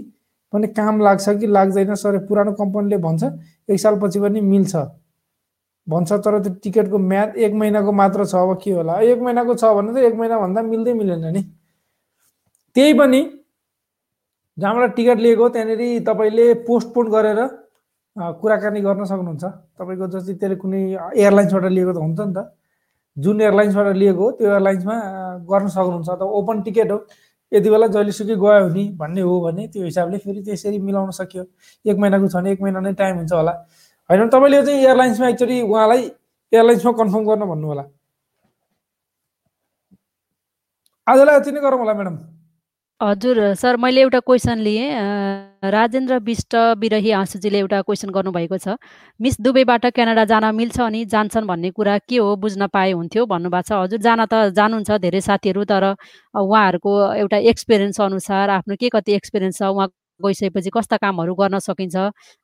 पनि काम लाग्छ कि लाग्दैन सर पुरानो कम्पनीले भन्छ एक सालपछि पनि मिल्छ। भन्छ तर त्यो टिकटको म्याद एक महिनाको मात्र छ अब के होला? एक महिनाको छ भने त एक महिनाभन्दा मिल्दै मिलेन नि। त्यही पनि जहाँबाट टिकट लिएको त्यहाँनिर तपाईँले पोस्टपोन गरेर कुराकानी गर्न सक्नुहुन्छ। तपाईँको जस्तै त्यसले कुनै एयरलाइन्सबाट लिएको त हुन्छ नि त। जुन एयरलाइन्सबाट लिएको हो त्यो एयरलाइन्समा गर्न सक्नुहुन्छ त ओपन टिकट हो। यति बेला जहिलेसुकै गयो भने भन्ने हो भने त्यो हिसाबले फेरि त्यसरी मिलाउन सक्यो। एक महिनाको छ भने एक महिना नै टाइम हुन्छ होला। होइन तपाईँले चाहिँ एयरलाइन्समा एकचोटि उहाँलाई एयरलाइन्समा कन्फर्म गर्न भन्नु होला आजलाई यति नै गरौँ होला म्याडम। हजुर सर मैले एउटा क्वेसन लिएँ। राजेन्द्र विष्ट बिरही आँसुजीले एउटा क्वेसन गर्नुभएको छ। मिस दुबईबाट क्यानाडा जान मिल्छ अनि जान्छन् भन्ने कुरा के हो बुझ्न पाए हुन्थ्यो? भन्नुभएको छ। हजुर जान त जानुहुन्छ धेरै साथीहरू तर उहाँहरूको एउटा एक्सपिरियन्स अनुसार आफ्नो के कति एक्सपिरियन्स छ उहाँ गइसकेपछि कस्ता कामहरू गर्न सकिन्छ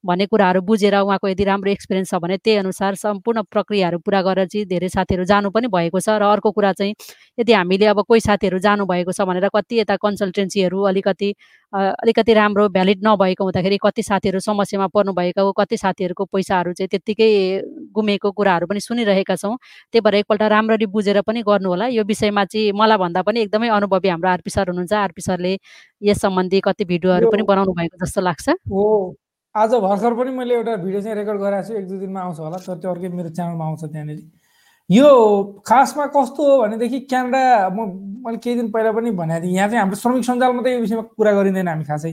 भन्ने कुराहरू बुझेर उहाँको यदि राम्रो एक्सपिरियन्स छ भने त्यही अनुसार सम्पूर्ण प्रक्रियाहरू पुरा गरेर चाहिँ धेरै साथीहरू जानु पनि भएको छ र अर्को कुरा चाहिँ यदि हामीले अब कोही साथीहरू जानुभएको छ भनेर कति यता कन्सल्टेन्सीहरू अलिकति अलिकति राम्रो भ्यालिड नभएको हुँदाखेरि कति साथीहरू समस्यामा पर्नुभएको कति साथीहरूको पैसाहरू चाहिँ त्यत्तिकै गुमेको कुराहरू पनि सुनिरहेका छौँ। त्यही भएर एकपल्ट राम्ररी बुझेर पनि गर्नु होला यो विषयमा चाहिँ मलाई भन्दा पनि एकदमै अनुभवी हाम्रो आरपी सर हुनुहुन्छ। आरपी सरले यस सम्बन्धी कति भिडियोहरू पनि बनाउनु भएको जस्तो लाग्छ। हो। आज भर्खर पनि मैले एउटा भिडियो चाहिँ रेकर्ड गराएको छु। एक दुई दिनमा आउँछ होला। तर त्यो अर्कै मेरो च्यानलमा आउँछ त्यहाँनिर। यो खासमा कस्तो हो भनेदेखि क्यानाडा म मैले केही दिन पहिला पनि भनेको थिएँ यहाँ चाहिँ हाम्रो श्रमिक सञ्जालमा त यो विषयमा कुरा गरिँदैन हामी खासै।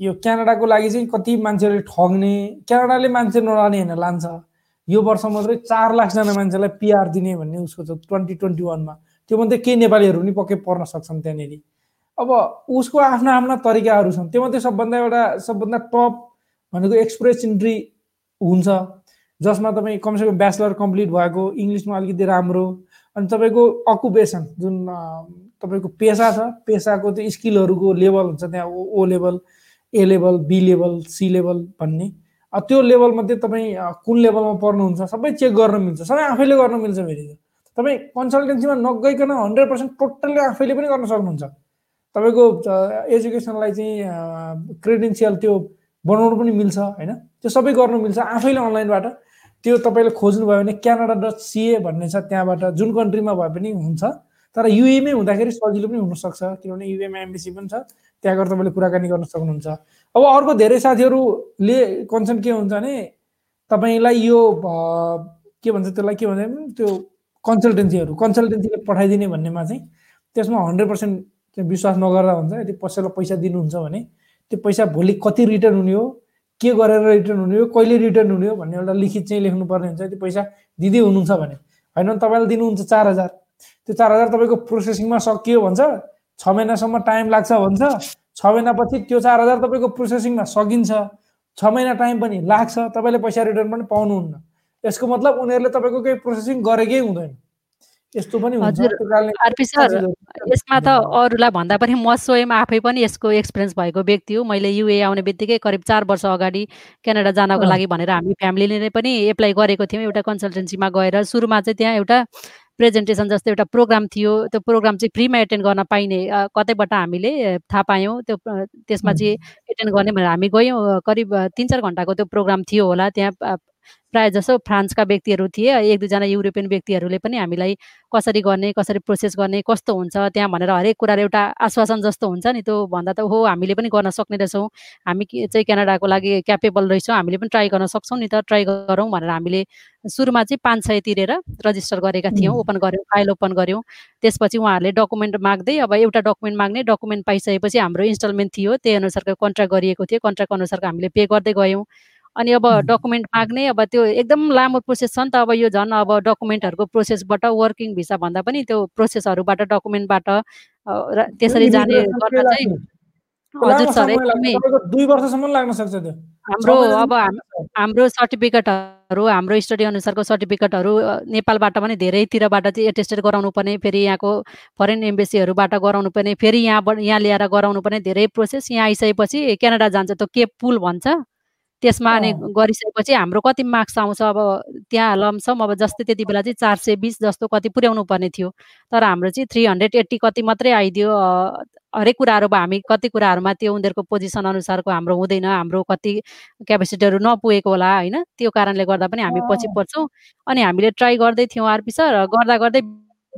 यो क्यानाडाको लागि चाहिँ कति मान्छेहरूले ठग्ने क्यानाडाले मान्छे नलाने होइन लान्छ। यो वर्ष मात्रै चार लाखजना मान्छेलाई पिआर दिने भन्ने उसको छ ट्वेन्टी ट्वेन्टी वानमा। त्योमध्ये केही नेपालीहरू पनि पक्कै पर्न सक्छन् त्यहाँनिर। अब उसको आफ्ना आफ्ना तरिकाहरू छन् त्योमध्ये सबभन्दा एउटा सबभन्दा टप भनेको एक्सप्रेस इन्ट्री हुन्छ। जसमा तपाईँ कमसेकम ब्याचलर कम्प्लिट भएको इङ्ग्लिसमा अलिकति राम्रो अनि तपाईँको अकुपेसन जुन तपाईँको पेसा छ पेसाको त्यो स्किलहरूको लेभल हुन्छ त्यहाँ O level A level B level C level भन्ने। त्यो लेभलमध्ये तपाईँ कुन लेभलमा पर्नुहुन्छ सबै चेक गर्न मिल्छ सबै आफैले गर्न मिल्छ फेरि तपाईँ कन्सल्टेन्सीमा नगइकन हन्ड्रेड पर्सेन्ट टोटल्ली आफैले पनि गर्न सक्नुहुन्छ। तपाईँको एजुकेसनलाई चाहिँ क्रेडेन्सियल त्यो बनाउनु पनि मिल्छ होइन? त्यो सबै गर्नु मिल्छ आफैले अनलाइनबाट। त्यो तपाईँले खोज्नुभयो भने क्यानाडा डट सिए भन्ने छ त्यहाँबाट जुन कन्ट्रीमा भए पनि हुन्छ। तर युएमै हुँदाखेरि सजिलो पनि हुनसक्छ किनभने युएमा एमबिसी पनि छ। त्यहाँ गएर तपाईँले कुराकानी गर्न सक्नुहुन्छ। अब अर्को धेरै साथीहरूले कन्सर्न के हुन्छ भने तपाईँलाई यो के भन्छ त्यसलाई के भन्छ त्यो कन्सल्टेन्सीहरू कन्सल्टेन्सीले पठाइदिने भन्नेमा चाहिँ त्यसमा हन्ड्रेड पर्सेन्ट विश्वास नगर्दा हुन्छ। यदि कसैलाई पैसा दिनुहुन्छ भने त्यो पैसा भोलि कति रिटर्न हुने हो के गरेर रिटर्न हुने हो कहिले रिटर्न हुने हो भन्ने एउटा लिखित चाहिँ लेख्नुपर्ने हुन्छ त्यो पैसा दिँदै हुनुहुन्छ भने। होइन तपाईँले दिनुहुन्छ चार हजार। त्यो चार हजार तपाईँको प्रोसेसिङमा सकियो भन्छ छ महिनासम्म टाइम लाग्छ भन्छ। छ महिनापछि त्यो चार हजार तपाईँको प्रोसेसिङमा सकिन्छ। छ महिना टाइम पनि लाग्छ तपाईँले पैसा रिटर्न पनि पाउनुहुन्न। यसको मतलब उनीहरूले तपाईँको केही प्रोसेसिङ गरेकै हुँदैन। यस्तो पनि हजुर। आरपी सर यसमा त अरूलाई भन्दा पनि म स्वयं आफै पनि यसको एक्सपिरियन्स भएको व्यक्ति हो। मैले युए आउने बित्तिकै करिब चार वर्ष अगाडि क्यानाडा जानको लागि भनेर हामी फ्यामिलीले नै पनि एप्लाई गरेको थियौँ। एउटा कन्सल्टेन्सीमा गएर सुरुमा चाहिँ त्यहाँ एउटा प्रेजेन्टेसन जस्तो एउटा प्रोग्राम थियो। त्यो प्रोग्राम चाहिँ फ्रीमा एटेन्ड गर्न पाइने कतैबाट हामीले थाहा पायौँ। त्यो त्यसमा चाहिँ एटेन्ड गर्ने भनेर हामी गयौँ। करिब तिन चार घन्टाको त्यो प्रोग्राम थियो होला। त्यहाँ प्रायः जसो फ्रान्सका व्यक्तिहरू थिए एक दुईजना युरोपियन व्यक्तिहरूले पनि हामीलाई कसरी गर्ने कसरी प्रोसेस गर्ने कस्तो हुन्छ त्यहाँ भनेर हरेक कुराहरू एउटा आश्वासन जस्तो हुन्छ नि त्यो भन्दा त हो हामीले पनि गर्न सक्ने रहेछौँ हामी चाहिँ क्यानाडाको लागि क्यापेबल रहेछौँ हामीले पनि ट्राई गर्न सक्छौँ नि त ट्राई गरौँ भनेर हामीले सुरुमा चाहिँ पाँच सय तिरेर रजिस्टर गरेका थियौँ ओपन गऱ्यौँ फाइल ओपन गऱ्यौँ। त्यसपछि उहाँहरूले डकुमेन्ट माग्दै अब एउटा डकुमेन्ट माग्ने डकुमेन्ट पाइसकेपछि हाम्रो इन्स्टलमेन्ट थियो त्यही अनुसारको कन्ट्र्याक्ट गरिएको थियो। कन्ट्र्याक्ट अनुसारको हामीले पे गर्दै गयौँ। अनि अब डकुमेन्ट माग्ने अब त्यो एकदम लामो प्रोसेस छ नि त अब यो झन् अब डकुमेन्टहरूको प्रोसेसबाट वर्किङ भिसा भन्दा पनि त्यो प्रोसेसहरूबाट डकुमेन्टबाट त्यसरी जाने गर्न चाहिँ हजुर सर एकदमै दुई वर्षसम्म लाग्न सक्छ त्यो? हाम्रो अब हाम्रो सर्टिफिकेटहरू हाम्रो स्टडी अनुसारको सर्टिफिकेटहरू नेपालबाट पनि धेरैतिरबाट चाहिँ एटेस्टेड गराउनु पर्ने फेरि यहाँको फरेन एम्बेसीहरूबाट गराउनु पर्ने फेरि यहाँबाट यहाँ ल्याएर गराउनु पर्ने धेरै प्रोसेस यहाँ आइसकेपछि क्यानाडा जान्छ त्यो केप पुल भन्छ? त्यसमा अनि गरिसकेपछि हाम्रो कति मार्क्स आउँछ अब त्यहाँ लमसम अब जस्तै त्यति बेला चाहिँ चार सय बिस जस्तो कति पुर्याउनु पर्ने थियो। तर हाम्रो चाहिँ थ्री हन्ड्रेड एट्टी कति मात्रै आइदियो हरेक कुराहरू अब हामी कति कुराहरूमा त्यो उनीहरूको पोजिसन अनुसारको हाम्रो हुँदैन हाम्रो कति क्यापेसिटीहरू नपुगेको होला होइन? त्यो कारणले गर्दा पनि हामी पछि पर्छौँ अनि हामीले ट्राई गर्दै थियौँ आरपी सर गर्दा गर्दै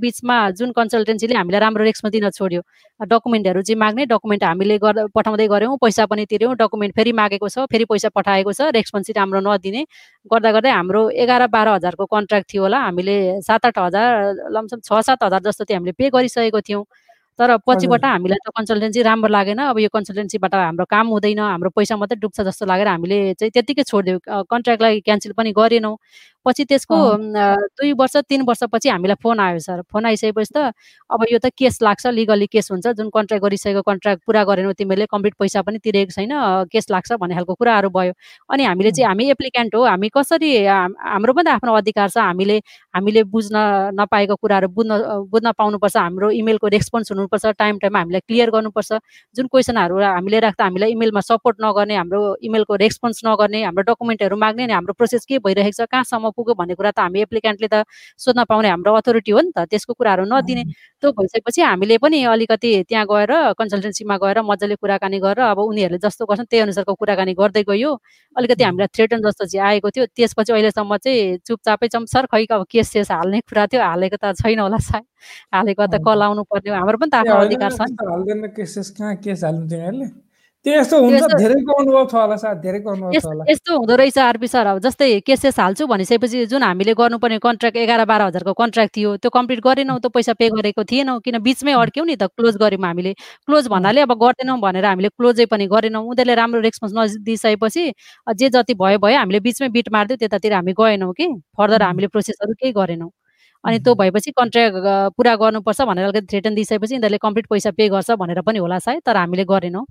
बिचमा जुन कन्सल्टेन्सीले हामीलाई राम्रो रेक्समा दिन छोड्यो डकुमेन्टहरू चाहिँ माग्ने डकुमेन्ट हामीले गर्दा पठाउँदै गऱ्यौँ पैसा पनि तिर्यौँ डकुमेन्ट फेरि मागेको छ फेरि पैसा पठाएको छ रेस्पोन्स राम्रो नदिने गर्दा गर्दै हाम्रो एघार बाह्र हजारको कन्ट्र्याक्ट थियो होला हामीले सात आठ हजार लमसम छ सात हजार जस्तो चाहिँ हामीले पे गरिसकेको थियौँ। तर पछिबाट हामीलाई त कन्सल्टेन्सी राम्रो लागेन अब यो कन्सल्टेन्सीबाट हाम्रो काम हुँदैन हाम्रो पैसा मात्रै डुब्छ जस्तो लागेर हामीले चाहिँ त्यत्तिकै छोडिदियो कन्ट्र्याक्टलाई क्यान्सल पनि गरेनौँ। पछि त्यसको दुई वर्ष तिन वर्षपछि हामीलाई फोन आयो सर। फोन आइसकेपछि त अब यो त केस लाग्छ लिगली केस हुन्छ। जुन कन्ट्र्याक्ट गरिसकेको कन्ट्र्याक्ट पुरा गरेनौ तिमीले कम्प्लिट पैसा पनि तिरेको छैन केस लाग्छ भन्ने खालको कुराहरू भयो। अनि हामीले चाहिँ हामी एप्लिकेन्ट हो हामी कसरी हाम्रो पनि त आफ्नो अधिकार छ। हामीले हामीले बुझ्न नपाएको कुराहरू बुझ्न बुझ्न पाउनुपर्छ। हाम्रो इमेलको रेस्पोन्स हुनुपर्छ। टाइम टाइममा हामीलाई क्लियर गर्नुपर्छ। जुन क्वेसनहरू हामीले राख्दा हामीलाई इमेलमा सपोर्ट नगर्ने हाम्रो इमेलको रेस्पोन्स नगर्ने हाम्रो डकुमेन्टहरू माग्ने अनि हाम्रो प्रोसेस के भइरहेको छ कहाँसम्म पुग्यो भन्ने कुरा त हामी एप्लिकेन्टले त सोध्न पाउने हाम्रो अथोरिटी हो नि त त्यसको कुराहरू नदिने। त्यो भइसकेपछि हामीले पनि अलिकति त्यहाँ गएर कन्सल्टेन्सीमा गएर मजाले कुराकानी गरेर अब उनीहरूले जस्तो गर्छन् त्यही अनुसारको कुराकानी गर्दै गयो। अलिकति हामीलाई थ्रेटन जस्तो चाहिँ आएको थियो त्यसपछि अहिलेसम्म चाहिँ चुपचापै छौँ। सर खै अब केस सेस हाल्ने कुरा थियो हालेको त छैन होला सायद। हालेको त कल आउनु पर्ने हाम्रो पनि त आफ्नो अधिकार छ अनुभव छ होला यस्तो हुँदो रहेछ आरपी सर अब जस्तै केसेस हाल्छु भनिसकेपछि जुन हामीले गर्नुपर्ने कन्ट्र्याक्ट एघार बाह्र हजारको कन्ट्र्याक्ट थियो त्यो कम्प्लिट गरेनौँ त पैसा पे गरेको थिएनौँ किन बिचमै अड्क्यौँ नि त क्लोज गऱ्यौँ हामीले। क्लोज भन्नाले अब गर्दैनौँ भनेर हामीले क्लोजै पनि गरेनौँ। उनीहरूले राम्रो रेस्पोन्स नदिइसकेपछि जे जति भयो भयो हामीले बिचमै बिट मारिदियो त्यतातिर हामी गएनौँ कि। फर्दर हामीले प्रोसेसहरू केही गरेनौँ। अनि त्यो भएपछि कन्ट्र्याक्ट पुरा गर्नुपर्छ भनेर अलिकति थ्रेटन दिइसकेपछि यिनीहरूले कम्प्लिट पैसा पे गर्छ भनेर पनि होला सायद तर हामीले गरेनौँ।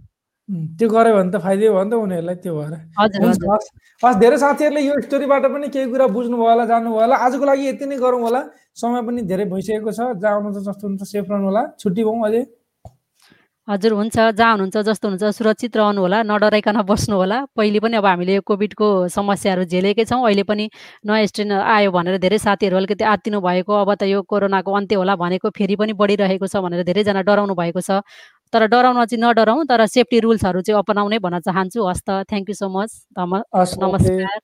त्यो गऱ्यो भने त फाइदै भयो नि त उनीहरूलाई त्यो भएर। हस् धेरै साथीहरूले यो स्टोरीबाट पनि केही कुरा बुझ्नुभयो होला जान्नुभयो होला। आजको लागि यति नै गरौँ होला। समय पनि धेरै भइसकेको छ। जहाँ आउनुहुन्छ जस्तो हुन्छ सेफ रहनु होला। छुट्टी भौँ अझै हजुर हुन्छ। जहाँ हुनुहुन्छ जस्तो हुन्छ सुरक्षित रहनु होला नडराइकन बस्नु होला। पहिले पनि अब हामीले कोभिडको समस्याहरू झेलेकै छौँ। अहिले पनि नयाँ स्ट्रेन आयो भनेर धेरै साथीहरू अलिकति आत्तिनु भएको अब त यो कोरोनाको अन्त्य होला भनेको फेरि पनि बढिरहेको छ भनेर धेरैजना डराउनु भएको छ। तर डराउन चाहिँ नडराउँ तर सेफ्टी रुल्सहरू चाहिँ अपनाउने भन्न चाहन्छु। हस् त थ्याङ्क यू सो मच नमस्कार।